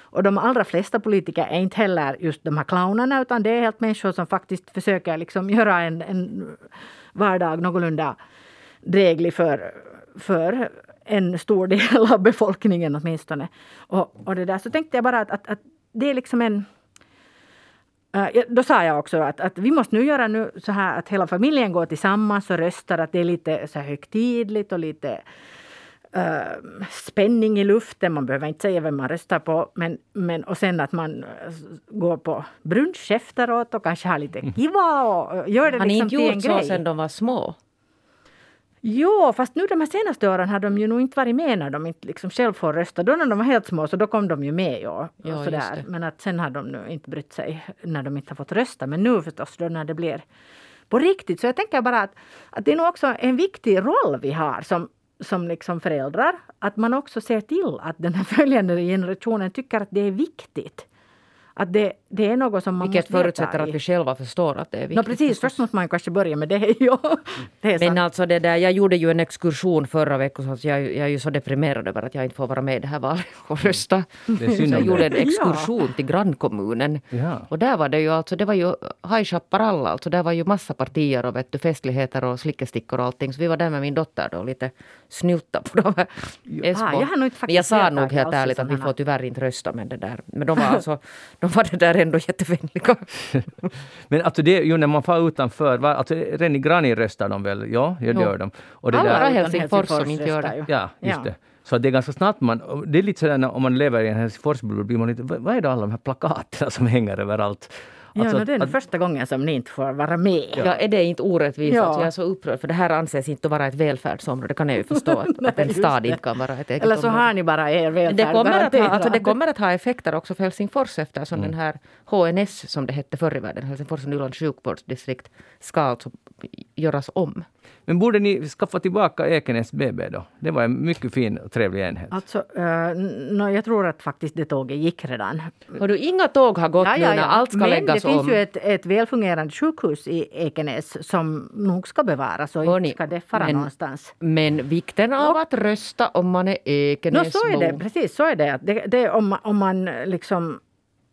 och de allra flesta politiker är inte heller just de här clownerna utan det är helt människor som faktiskt försöker liksom göra en, en vardag någorlunda dräglig för, för en stor del av befolkningen åtminstone. Och, och det där. Så tänkte jag bara att, att, att det är liksom en då sa jag också att, att vi måste nu göra nu så här att hela familjen går tillsammans och röstar. Att det är lite så högtidligt och lite uh, spänning i luften. Man behöver inte säga vem man röstar på. Men, men, och sen att man går på brunch efteråt och kanske har lite kiva och gör det Har liksom ni inte gjort så sen de var små? Jo, fast nu de här senaste åren har de ju nog inte varit med när de inte liksom själv får rösta. Då när de var helt små så då kom de ju med. Ja, och sådär. Men att sen har de nu inte brytt sig när de inte har fått rösta. Men nu förstås då när det blir på riktigt. Så jag tänker bara att, att det är nog också en viktig roll vi har som, som liksom föräldrar. Att man också ser till att den här följande generationen tycker att det är viktigt. Att det, det är något som man Vilket måste förutsätter att vi själva förstår att det är viktigt. No, precis, först måste man kanske börja med det. ja, det är Men alltså det där, jag gjorde ju en exkursion förra veckan så jag, jag är ju så deprimerad över att jag inte får vara med i det här valet och rösta. Det jag gjorde en exkursion ja. till grannkommunen. Ja. Och där var det ju alltså, det var ju High Chaparral, alltså där var ju massa partier och vet du, festligheter och slickestickor och allting. Så vi var där med min dotter då lite snylta på de här ah, jag, men jag sa nog helt ärligt att vi får tyvärr inte rösta med det där. Men de var alltså, de var det där ändå jättevänliga. men alltså det, ju när man far utanför, va, alltså redan i Grani röstar de väl? Ja, det jo. gör de. Och det Alla där, Helsingfors som inte gör det. Ja, just ja. det. Så det är ganska snabbt man... Det är lite sådär om man lever i en Helsingforsbubbla, blir man lite... Vad är det alla de här plakaterna som hänger överallt? Alltså, ja, det är att, första gången som ni inte får vara med. Ja, är det inte orättvist? Ja. Alltså, jag är så upprörd, för det här anses inte vara ett välfärdsområde. Det kan jag ju förstå, att, Nej, att en stad inte kan vara ett eget Eller så område. har ni bara er välfärd det kommer, att ha, alltså, det kommer att ha effekter också för Helsingfors eftersom mm. den här HNS, som det hette förr i världen, Helsingfors och Nylands sjukvårdsdistrikt, ska alltså göras om. Men borde ni skaffa tillbaka Ekenäs BB då? Det var en mycket fin och trevlig enhet. Alltså, uh, no, jag tror att faktiskt det tåget gick redan. Har du inga tåg har gått ja, ja, ja. nu när allt ska Men läggas om? det finns ju ett, ett välfungerande sjukhus i Ekenäs som nog ska bevaras och inte ska det fara men, någonstans. Men vikten av och, att rösta om man är Ekenäsbo. No, så är det, precis så är det. det, det om, om man liksom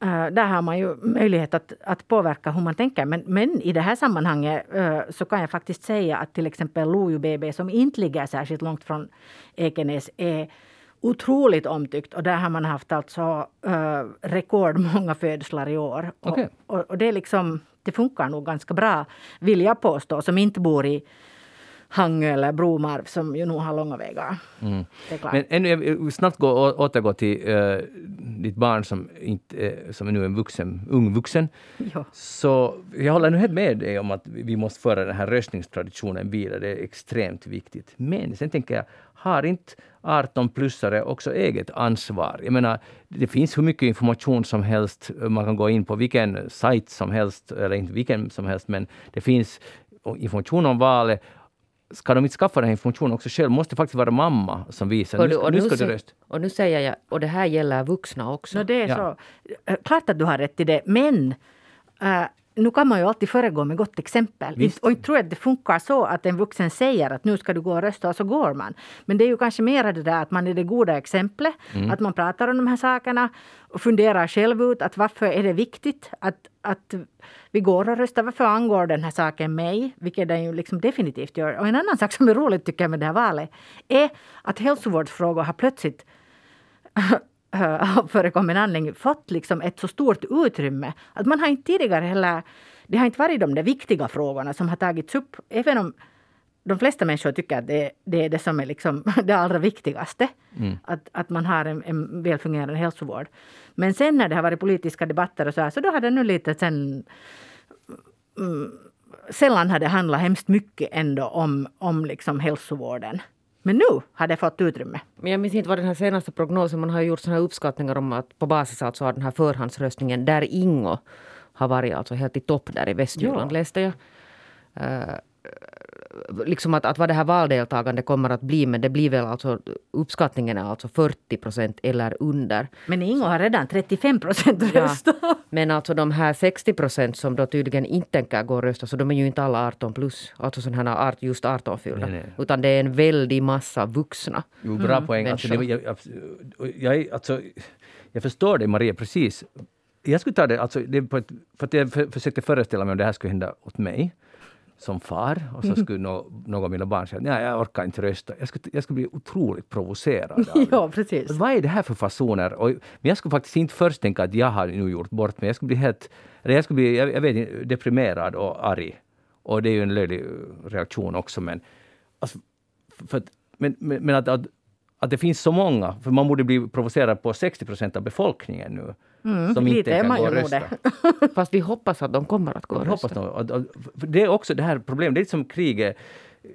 där har man ju möjlighet att, att påverka hur man tänker. Men, men i det här sammanhanget uh, så kan jag faktiskt säga att till exempel Lojo BB som inte ligger särskilt långt från Ekenäs är otroligt omtyckt och där har man haft alltså uh, rekordmånga födslar i år. Okay. Och, och, och, det, är liksom, det funkar nog ganska bra, vill jag påstå, som inte bor i Hangö eller Bromarv som ju nog har långa vägar. Mm. Men ännu, jag vill snabbt gå, återgå till uh, ditt barn som, inte, uh, som är nu en vuxen, ung vuxen. Ja. Så jag håller nu helt med dig om att vi måste föra den här röstningstraditionen vidare. Det är extremt viktigt. Men sen tänker jag, har inte 18-plussare också eget ansvar? Jag menar, det finns hur mycket information som helst. Man kan gå in på vilken sajt som helst, eller inte vilken som helst, men det finns information om valet ska de inte skaffa den här informationen också själv? måste faktiskt vara mamma som visar. Och, nu, och nu, ska du rösta. Och nu säger jag, och det här gäller vuxna också. No, det är ja. så. Klart att du har rätt i det, men äh, nu kan man ju alltid föregå med gott exempel. Visst. Och inte tror att det funkar så att en vuxen säger att nu ska du gå och rösta och så går man. Men det är ju kanske mer det där att man är det goda exemplet. Mm. Att man pratar om de här sakerna och funderar själv ut att varför är det viktigt att, att vi går och röstar. Varför angår den här saken mig? Vilket den ju liksom definitivt gör. Och en annan sak som är roligt tycker jag med det här valet är att hälsovårdsfrågor har plötsligt av förekommen anledning fått liksom ett så stort utrymme att man har inte tidigare heller... Det har inte varit de där viktiga frågorna som har tagits upp. Även om de flesta människor tycker att det, det är det som är liksom det allra viktigaste. Mm. Att, att man har en, en välfungerande hälsovård. Men sen när det har varit politiska debatter och så här, så då har det nu lite sen... Mm, sällan har det handlat hemskt mycket ändå om, om liksom hälsovården. Men nu har det fått utrymme. Men jag minns inte vad den här senaste prognosen, man har gjort såna uppskattningar om att på basis alltså av den här förhandsröstningen där Ingo har varit alltså helt i topp där i Västjylland ja. läste jag. Uh, liksom att, att vad det här valdeltagandet kommer att bli, men det blir väl alltså uppskattningen är alltså 40 procent eller under. Men Ingo har redan 35 procent röstat. Ja, men alltså de här 60 procent som då tydligen inte tänker gå och rösta, så de är ju inte alla 18 plus, alltså sådana här just 18 fyllda. Utan det är en väldig massa vuxna. Jo, bra mm. poäng. Alltså, det, jag, jag, jag, alltså, jag förstår dig Maria, precis. Jag skulle ta det, alltså, det på ett, för att jag försökte föreställa mig om det här skulle hända åt mig som far och så mm. skulle no, någon av mina barn säga att jag orkar inte rösta. Jag skulle, jag skulle bli otroligt provocerad. ja, precis. Vad är det här för fasoner? Och, men jag skulle faktiskt inte först tänka att jag har nu gjort bort mig. Jag skulle bli helt, jag skulle bli, jag, jag vet deprimerad och arg. Och det är ju en löjlig reaktion också men, alltså, för att, men, men, men att, att, att det finns så många, för man borde bli provocerad på 60 procent av befolkningen nu Mm, som inte kan gå och rösta. Fast vi hoppas att de kommer att gå och rösta. Hoppas det är också det här problemet, det är som kriget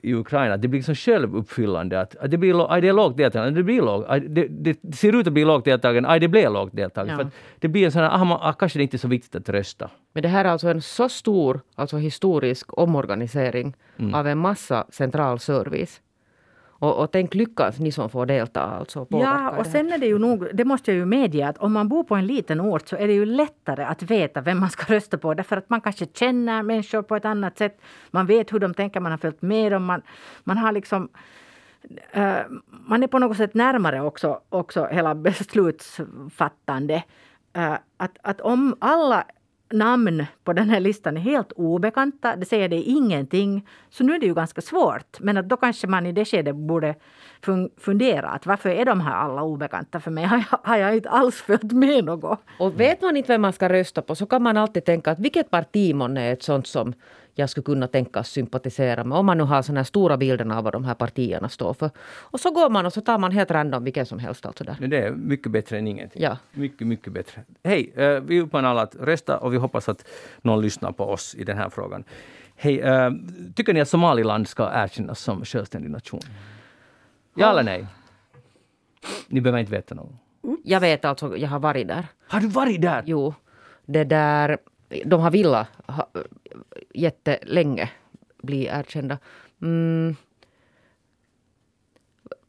i Ukraina, det blir liksom självuppfyllande. Att, att det blir aj, det är lågt deltagande, det blir lågt. Det, det, ser ut att bli lågt deltagande, aj, det blir lågt deltagande. Ja. För det blir en sån här, ah, ah, kanske det inte är så viktigt att rösta. Men det här är alltså en så stor alltså historisk omorganisering mm. av en massa central service. Och, och tänk lyckas ni som får delta. Alltså, ja, och sen är det ju nog, det måste jag ju medge att om man bor på en liten ort så är det ju lättare att veta vem man ska rösta på. Därför att man kanske känner människor på ett annat sätt. Man vet hur de tänker, man har följt med dem. Man, man har liksom uh, man är på något sätt närmare också, också hela beslutsfattande. Uh, att, att om alla namn på den här listan är helt obekanta, det säger det ingenting, så nu är det ju ganska svårt. Men att då kanske man i det skedet borde fundera att varför är de här alla obekanta för mig? Har jag, har jag inte alls följt med något? Och vet man inte vem man ska rösta på så kan man alltid tänka att vilket parti är ett sånt som jag skulle kunna tänkas sympatisera med. Om man nu har såna här stora bilderna av vad de här partierna står för. Och så går man och så tar man helt random vilken som helst. Alltså där. Det är mycket bättre än ingenting. Ja. Mycket, mycket bättre. Hej, uh, vi uppmanar alla att rösta och vi hoppas att någon lyssnar på oss i den här frågan. Hej, uh, tycker ni att Somaliland ska erkännas som självständig nation? Ja eller nej? Ni behöver inte veta något. Jag vet alltså, jag har varit där. Har du varit där? Jo. Det där, de har velat ha, jättelänge bli erkända. Mm.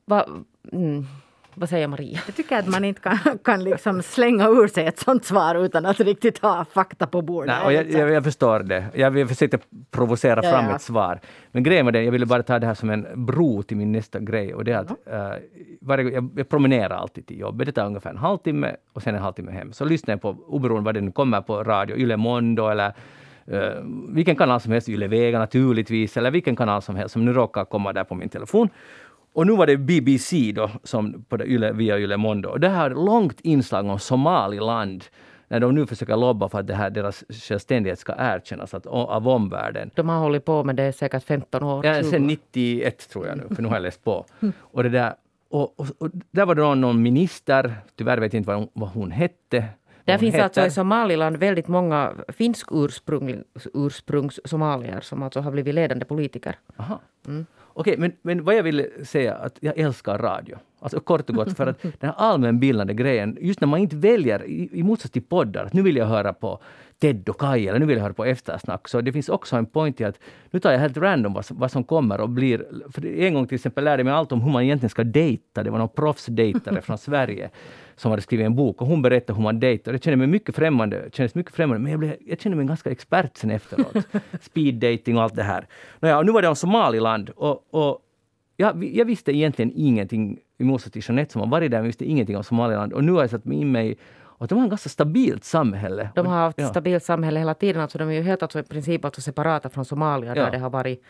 Va, mm. Vad säger Maria? Jag tycker att man inte kan, kan liksom slänga ur sig ett sånt svar utan att riktigt ha fakta på bordet. Nej, och jag, jag, jag förstår det. Jag försökte provocera ja, fram ja. ett svar. Men grejen var det, jag ville bara ta det här som en bro till min nästa grej. Och det är att, mm. uh, varje, jag, jag promenerar alltid till jobbet. Det tar ungefär en halvtimme och sen en halvtimme hem. Så lyssnar jag på, oberoende vad det nu kommer på radio, Yle Mondo eller uh, vilken kanal som helst, Yle Vega naturligtvis, eller vilken kanal som helst som nu råkar komma där på min telefon. Och nu var det BBC då, som på det Yle, via Yle Mondo. Och det här långt inslag om Somaliland när de nu försöker lobba för att det här, deras självständighet ska erkännas att, av omvärlden. De har hållit på med det säkert 15 år. Ja, sen 91 tror jag nu, för nu har jag läst på. Och, det där, och, och, och där var det någon minister, tyvärr vet jag inte vad hon, vad hon hette, där finns heter. alltså i Somaliland väldigt många finsk ursprung, ursprungs somalier som alltså har blivit ledande politiker. Aha. Mm. Okej, men, men vad jag ville säga att jag älskar radio. Alltså kort och gott för att den här allmänbildande grejen, just när man inte väljer, i, i motsats till poddar, att nu vill jag höra på Ted och Kaj eller nu vill jag höra på eftersnack. Så det finns också en point i att nu tar jag helt random vad, vad som kommer och blir... För en gång till exempel lärde jag mig allt om hur man egentligen ska dejta. Det var någon proffsdejtare från Sverige som hade skrivit en bok och hon berättade hur man dejtar. Det kände mig mycket främmande, kändes mycket främmande men jag, blev, jag kände mig ganska expert sen efteråt. Speed dating och allt det här. Nåja, och nu var det om Somaliland och, och jag, jag visste egentligen ingenting, i motsats till Jeanette som har varit där, visste ingenting om Somaliland och nu har jag satt mig in mig och de har ett ganska stabilt samhälle. De har haft ja. stabilt samhälle hela tiden. Alltså de är ju helt alltså i princip alltså separata från Somalia ja. där det har varit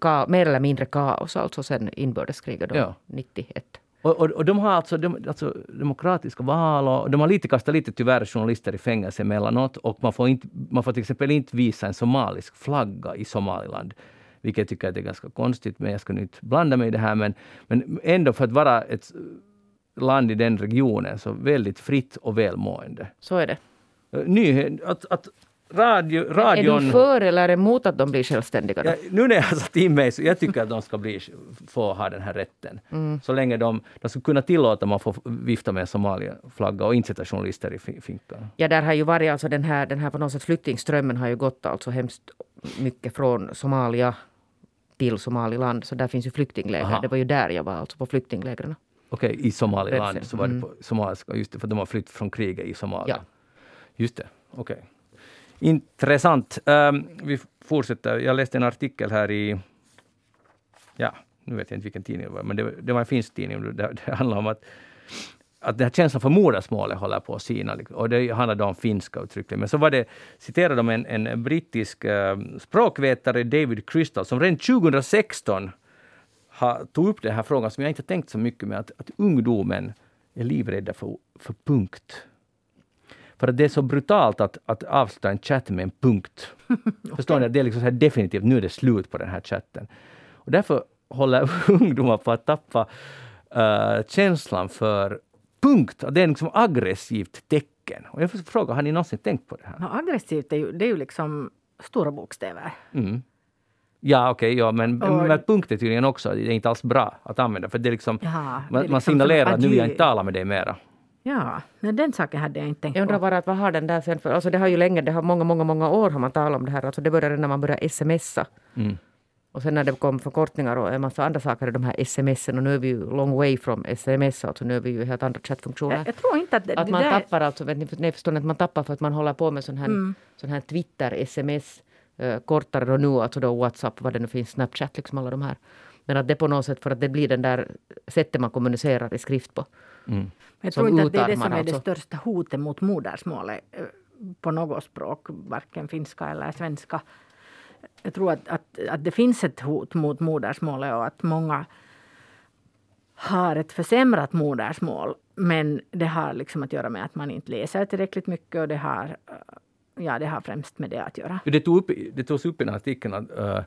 ka- mer eller mindre kaos alltså sen inbördeskriget då, ja. 91. Och, och, och, de har alltså, de, alltså demokratiska val och de har lite kastat lite tyvärr journalister i fängelse emellanåt och man får, inte, man får till exempel inte visa en somalisk flagga i Somaliland. Vilket jag tycker är ganska konstigt, men jag ska nu inte blanda mig i det här. Men, men ändå för att vara ett land i den regionen så väldigt fritt och välmående. Så är det. Nyhet, att, att radio, radion... Är du för eller emot att de blir självständiga? Ja, nu när jag har satt in mig så jag tycker att de ska bli, få ha den här rätten. Mm. Så länge de, de skulle kunna tillåta att man får vifta med Somalia-flagga och inte sätta journalister i finkan. Ja, där har ju varit alltså den här, den här på något sätt flyktingströmmen har ju gått alltså hemskt mycket från Somalia till Somaliland. Så där finns ju flyktingläger. Aha. Det var ju där jag var, alltså på flyktinglägren. Okej, okay, i Somaliland så var det på mm. somaliska, just det, för de har flytt från kriget i Somalia. Ja. Just det, okej. Okay. Intressant. Um, vi fortsätter. Jag läste en artikel här i, ja, nu vet jag inte vilken tidning det var, men det, det var en finsk tidning. Det, det handlar om att att den här känslan för modersmålet håller på att sina. Liksom. Och det handlade om finska uttryckligen. Men så var det, citerade de en, en brittisk uh, språkvetare, David Crystal, som redan 2016 ha, tog upp den här frågan som jag inte tänkt så mycket med, att, att ungdomen är livrädda för, för punkt. För att det är så brutalt att, att avsluta en chatt med en punkt. okay. Förstår ni? Det är liksom så här definitivt, nu är det slut på den här chatten. Och därför håller ungdomar på att tappa uh, känslan för punkt. Det är liksom aggressivt tecken. Och jag får fråga, har ni någonsin tänkt på det här? No, aggressivt är ju, det är ju liksom stora bokstäver. Mm. Ja, okej, okay, ja, men, och, men punkt är tydligen också det är inte alls bra att använda. För det är liksom, ja, det är liksom man signalerar att nu vill jag inte tala med dig mera. Ja, men den saken hade jag inte tänkt på. Jag undrar bara att vad har den där sen för... Alltså det har ju länge, det har många, många, många år har man talat om det här. Alltså det började när man började smsa. Mm. Och sen när det kom förkortningar och en massa andra saker i de här sms och nu är vi ju long way from sms, alltså nu är vi ju helt andra chattfunktioner. Jag, jag tror inte att det, att man det tappar alltså, vet ni, nej, förstår ni, att man tappar för att man håller på med sån här, mm. sån här Twitter, uh, kortare då nu, alltså då Whatsapp, vad det nu finns, Snapchat, liksom alla de här. Men att det på något sätt, för att det blir den där sättet man kommunicerar i skrift på. Mm. Jag tror inte att det är det som är alltså. det största hotet mot modersmålet eh, på något språk, varken finska eller svenska. Jag tror att, att, att det finns ett hot mot modersmålet och att många har ett försämrat modersmål. Men det har liksom att göra med att man inte läser tillräckligt mycket och det har, ja, det har främst med det att göra. Det, tog upp, det togs upp i den artikeln att uh,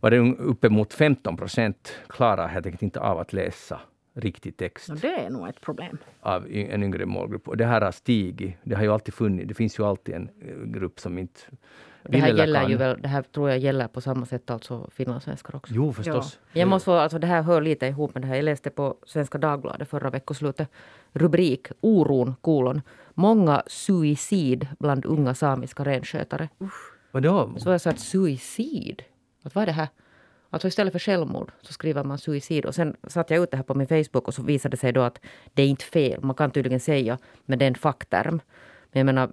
var det uppemot 15 procent klarar helt enkelt inte av att läsa riktig text. Och det är nog ett problem. Av en yngre målgrupp. Och det här har stigit. Det har ju alltid funnits. Det finns ju alltid en eh, grupp som inte det här, gäller ju väl, det här tror jag gäller på samma sätt alltså finlandssvenskar också. Jo, förstås. Ja. Jag måste få, alltså det här hör lite ihop med det här. Jag läste på Svenska Dagbladet förra veckoslutet. Rubrik Oron, kolon. Många suicid bland unga samiska renskötare. Vadå? Så jag sa att suicid? Att vad är det här? Alltså istället för självmord så skriver man suicid. Och sen satte jag ut det här på min Facebook och så visade det sig då att det är inte fel. Man kan tydligen säga, men det är en fackterm. Men jag menar,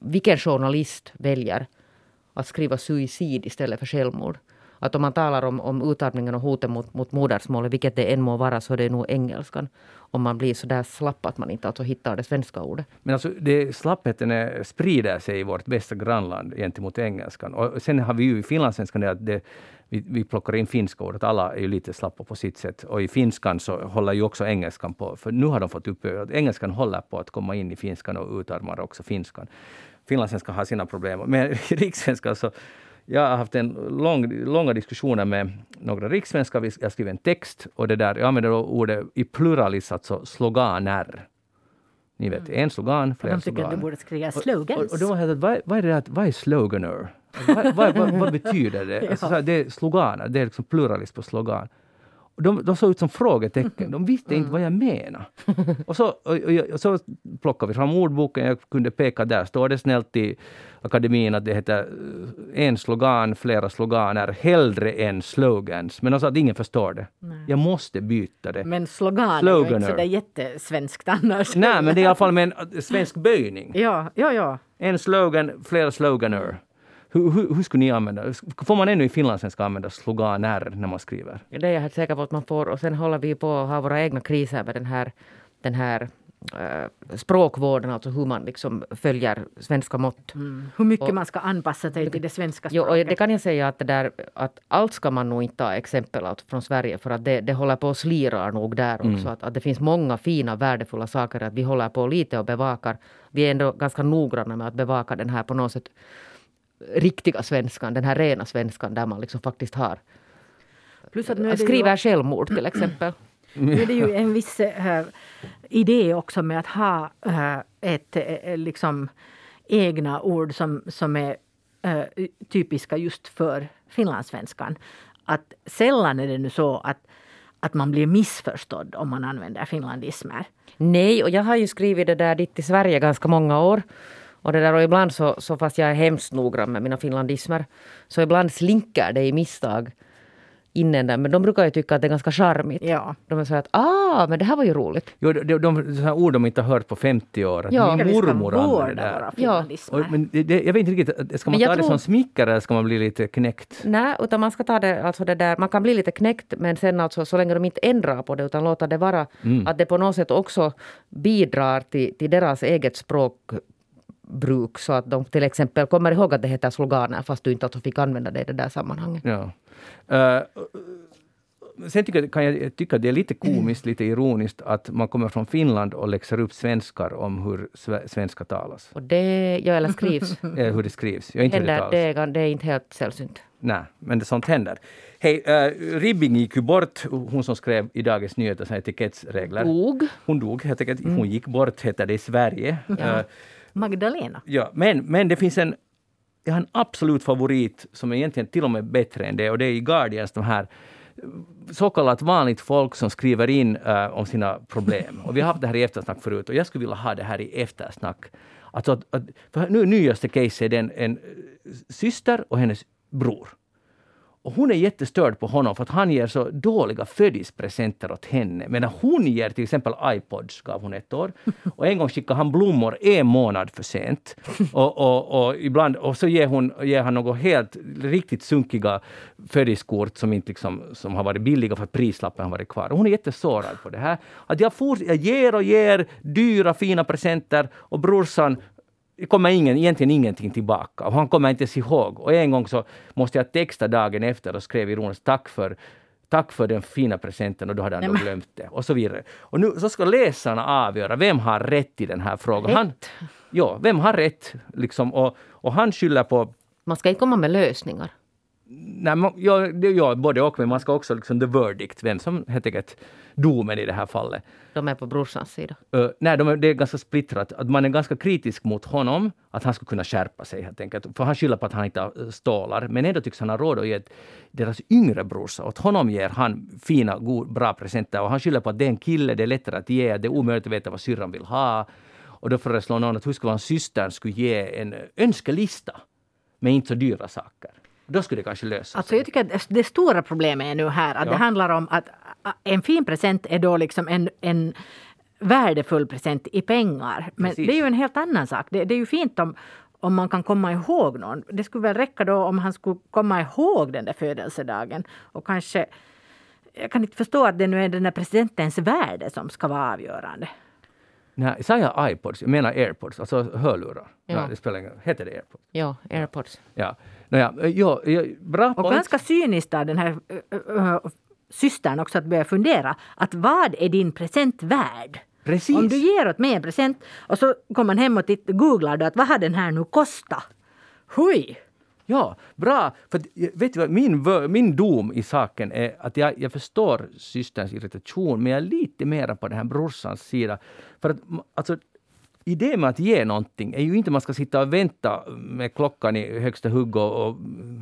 vilken journalist väljer att skriva suicid istället för självmord? Att om man talar om, om utarmningen och hoten mot, mot modersmålet, vilket det än må vara, så är det nog engelskan. Om man blir så där slapp att man inte alltså hittar det svenska ordet. Men alltså, det, slappheten är, sprider sig i vårt bästa grannland gentemot engelskan. Och sen har vi ju i finlandssvenskan det att det, vi, vi plockar in finska ordet. alla är ju lite slappa på sitt sätt. Och i finskan så håller ju också engelskan på, för nu har de fått upp att engelskan håller på att komma in i finskan och utarmar också finskan. Finlandssvenskan har sina problem, men i rikssvenskan så jag har haft en lång, långa diskussioner med några rikssvenskar. Jag skriver en text och det där, jag använder ordet i pluralis, alltså sloganer. Ni vet, mm. en slogan, flera de tycker att du borde skriva slogans. Och, och, och då har jag vad, vad är det att, vad är sloganer? vad, vad, vad, vad, betyder det? alltså, det är sloganer, det är liksom pluralis på slogan. De, de såg ut som frågetecken. De visste inte vad jag menade. Och så, och, och, och så plockade vi fram ordboken. Jag kunde peka, där står det snällt i akademin att det heter eh, en slogan, flera sloganer, hellre än slogans. Men de sa att ingen förstår det. Nej. Jag måste byta det. Men slogan Sloganer. är inte sådär jättesvenskt annars. Nej, men det är i alla fall med en svensk böjning. Ja, ja, ja. En slogan, flera sloganer. Hur, hur, hur skulle ni använda, får man ännu i finlandssvenska använda sloganer när man skriver? Det är jag helt säker på att man får. Och sen håller vi på att ha våra egna kriser med den här, den här äh, språkvården, alltså hur man liksom följer svenska mått. Mm. Hur mycket och, man ska anpassa sig till det svenska språket. Jo, och det kan jag säga att, det där, att allt ska man nog inte ta exempel alltså från Sverige för att det, det håller på att slira nog där också. Mm. Att, att det finns många fina värdefulla saker att vi håller på lite och bevakar. Vi är ändå ganska noggranna med att bevaka den här på något sätt riktiga svenskan, den här rena svenskan där man liksom faktiskt har Plus att nu skriver ju, självmord till exempel. Nu är det ju en viss äh, idé också med att ha äh, ett äh, liksom egna ord som, som är typiska just för finlandssvenskan. Att sällan är det nu så att, att man blir missförstådd om man använder finlandismer. Nej, och jag har ju skrivit det där dit till Sverige ganska många år. Och, det där, och ibland så, så, fast jag är hemskt noggrann med mina finlandismer, så ibland slinker det i misstag innan där. Men de brukar ju tycka att det är ganska charmigt. Ja. De säger att ah, men det här var ju roligt. Jo, de, de, de, de ord de inte har hört på 50 år. Att ja. Min mormor använder det där. Ja. Och, men det, jag vet inte riktigt, ska man ta tror... det som smickare eller ska man bli lite knäckt? Nej, utan man ska ta det, alltså det där, man kan bli lite knäckt men sen alltså så länge de inte ändrar på det utan låter det vara, mm. att det på något sätt också bidrar till, till deras eget språk bruk så att de till exempel kommer ihåg att det heter sloganer fast du inte alltså fick använda det i det där sammanhanget. Ja. Uh, sen tycker, kan jag tycka att det är lite komiskt, lite ironiskt att man kommer från Finland och läxar upp svenskar om hur svenska talas. Och det, ja, eller skrivs. hur det skrivs. Jag inte händer, det, är, det är inte helt sällsynt. Nej, men det, sånt händer. Hej, uh, Ribbing gick ju bort, hon som skrev i Dagens Nyheter etikettsregler. Dog. Hon dog helt enkelt. Mm. Hon gick bort, heter det i Sverige. Ja. Uh, Magdalena. Ja, men, men det finns en, jag har en absolut favorit som är egentligen till och med bättre än det och det är i Guardians de här så kallat vanligt folk som skriver in uh, om sina problem. Och vi har haft det här i eftersnack förut och jag skulle vilja ha det här i eftersnack. Alltså att, att, för nu, nyaste case är det en, en syster och hennes bror. Och hon är jättestörd på honom för att han ger så dåliga födelsedagspresenter åt henne. Medan hon ger till exempel iPods, gav hon ett år. Och en gång skickade han blommor en månad för sent. Och, och, och, ibland, och så ger, hon, ger han något helt riktigt sunkiga födelsedagskort som, inte liksom, som har varit billiga för att prislappen har varit kvar. Och hon är jättesårad på det här. Att jag, for, jag ger och ger dyra fina presenter och brorsan det kommer ingen, egentligen ingenting tillbaka. Och han kommer inte ens ihåg. Och en gång så måste jag texta dagen efter och skrev ironiskt tack för Tack för den fina presenten och då hade han då glömt det. Och så vidare. Och nu så ska läsarna avgöra vem har rätt i den här frågan. Han, ja, vem har rätt? Liksom, och, och han skyller på... Man ska inte komma med lösningar. Nej, man, ja, ja, både och, men man ska också liksom the verdict, vem som helt enkelt domen i det här fallet. De är på brorsans sida? Uh, nej, de är, det är ganska splittrat. Att man är ganska kritisk mot honom, att han skulle kunna skärpa sig helt enkelt. För han skyller på att han inte har stålar, men ändå tycks han ha råd att ge deras yngre brorsa. Åt honom ger han fina, god, bra presenter och han skyller på att det är en kille, det är lättare att ge, det är omöjligt att veta vad syrran vill ha. Och då föreslår någon att hur skulle hans syster skulle ge en önskelista med inte så dyra saker. Då skulle det kanske lösas. Alltså jag tycker att det stora problemet är nu här att ja. det handlar om att en fin present är då liksom en, en värdefull present i pengar. Men Precis. det är ju en helt annan sak. Det, det, är ju fint om, om man kan komma ihåg någon. Det skulle väl räcka då om han skulle komma ihåg den där födelsedagen. Och kanske... Jag kan inte förstå att det nu är den där presentens värde som ska vara avgörande. Nej, sa jag iPods? Jag menar airpods, alltså hörlurar. Ja. Nej, det spelar ingen Heter det airpods? Ja, airpods. Ja. Naja, ja, ja, bra Och ganska cyniskt av den här uh, systern också att börja fundera att vad är din present värd? Precis. Om du ger åt mig en present och så kommer man hem och titt, googlar du att vad har den här nu kostat? Hui! Ja, bra! För vet du vad, min, min dom i saken är att jag, jag förstår systerns irritation men jag är lite mera på den här brorsans sida. För att alltså, idén med att ge någonting är ju inte att man ska sitta och vänta med klockan i högsta hugg och, och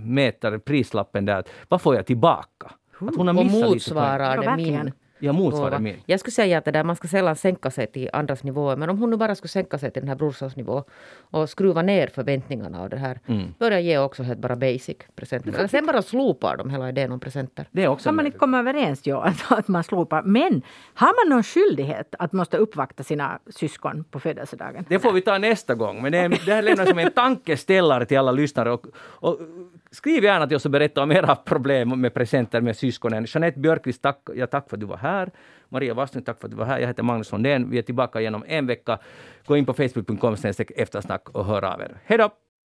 mäta prislappen där. Vad får jag tillbaka? Att hon har och motsvarar det min jag motsvarar min. Jag skulle säga att det där, man ska sällan sänka sig till andras nivåer. Men om hon nu bara skulle sänka sig till den här brorsans nivå och skruva ner förväntningarna och det här. Mm. Börja ge också helt bara basic presenter. Eller sen bara slopar de hela idén om presenter. Det är också kan man inte komma överens ja, att, man slopar. Men har man någon skyldighet att måste uppvakta sina syskon på födelsedagen? Det får vi ta nästa gång. Men det, är, det här lämnar som en tankeställare till alla lyssnare. Och, och skriv gärna till oss och berätta om era problem med presenter med syskonen. Jeanette Björkqvist, tack, ja, tack för att du var här. Maria Wasslund, tack för att du var här. Jag heter Magnus Lundén. Vi är tillbaka igen om en vecka. Gå in på facebook.com eftersnack och hör av er. Hej då!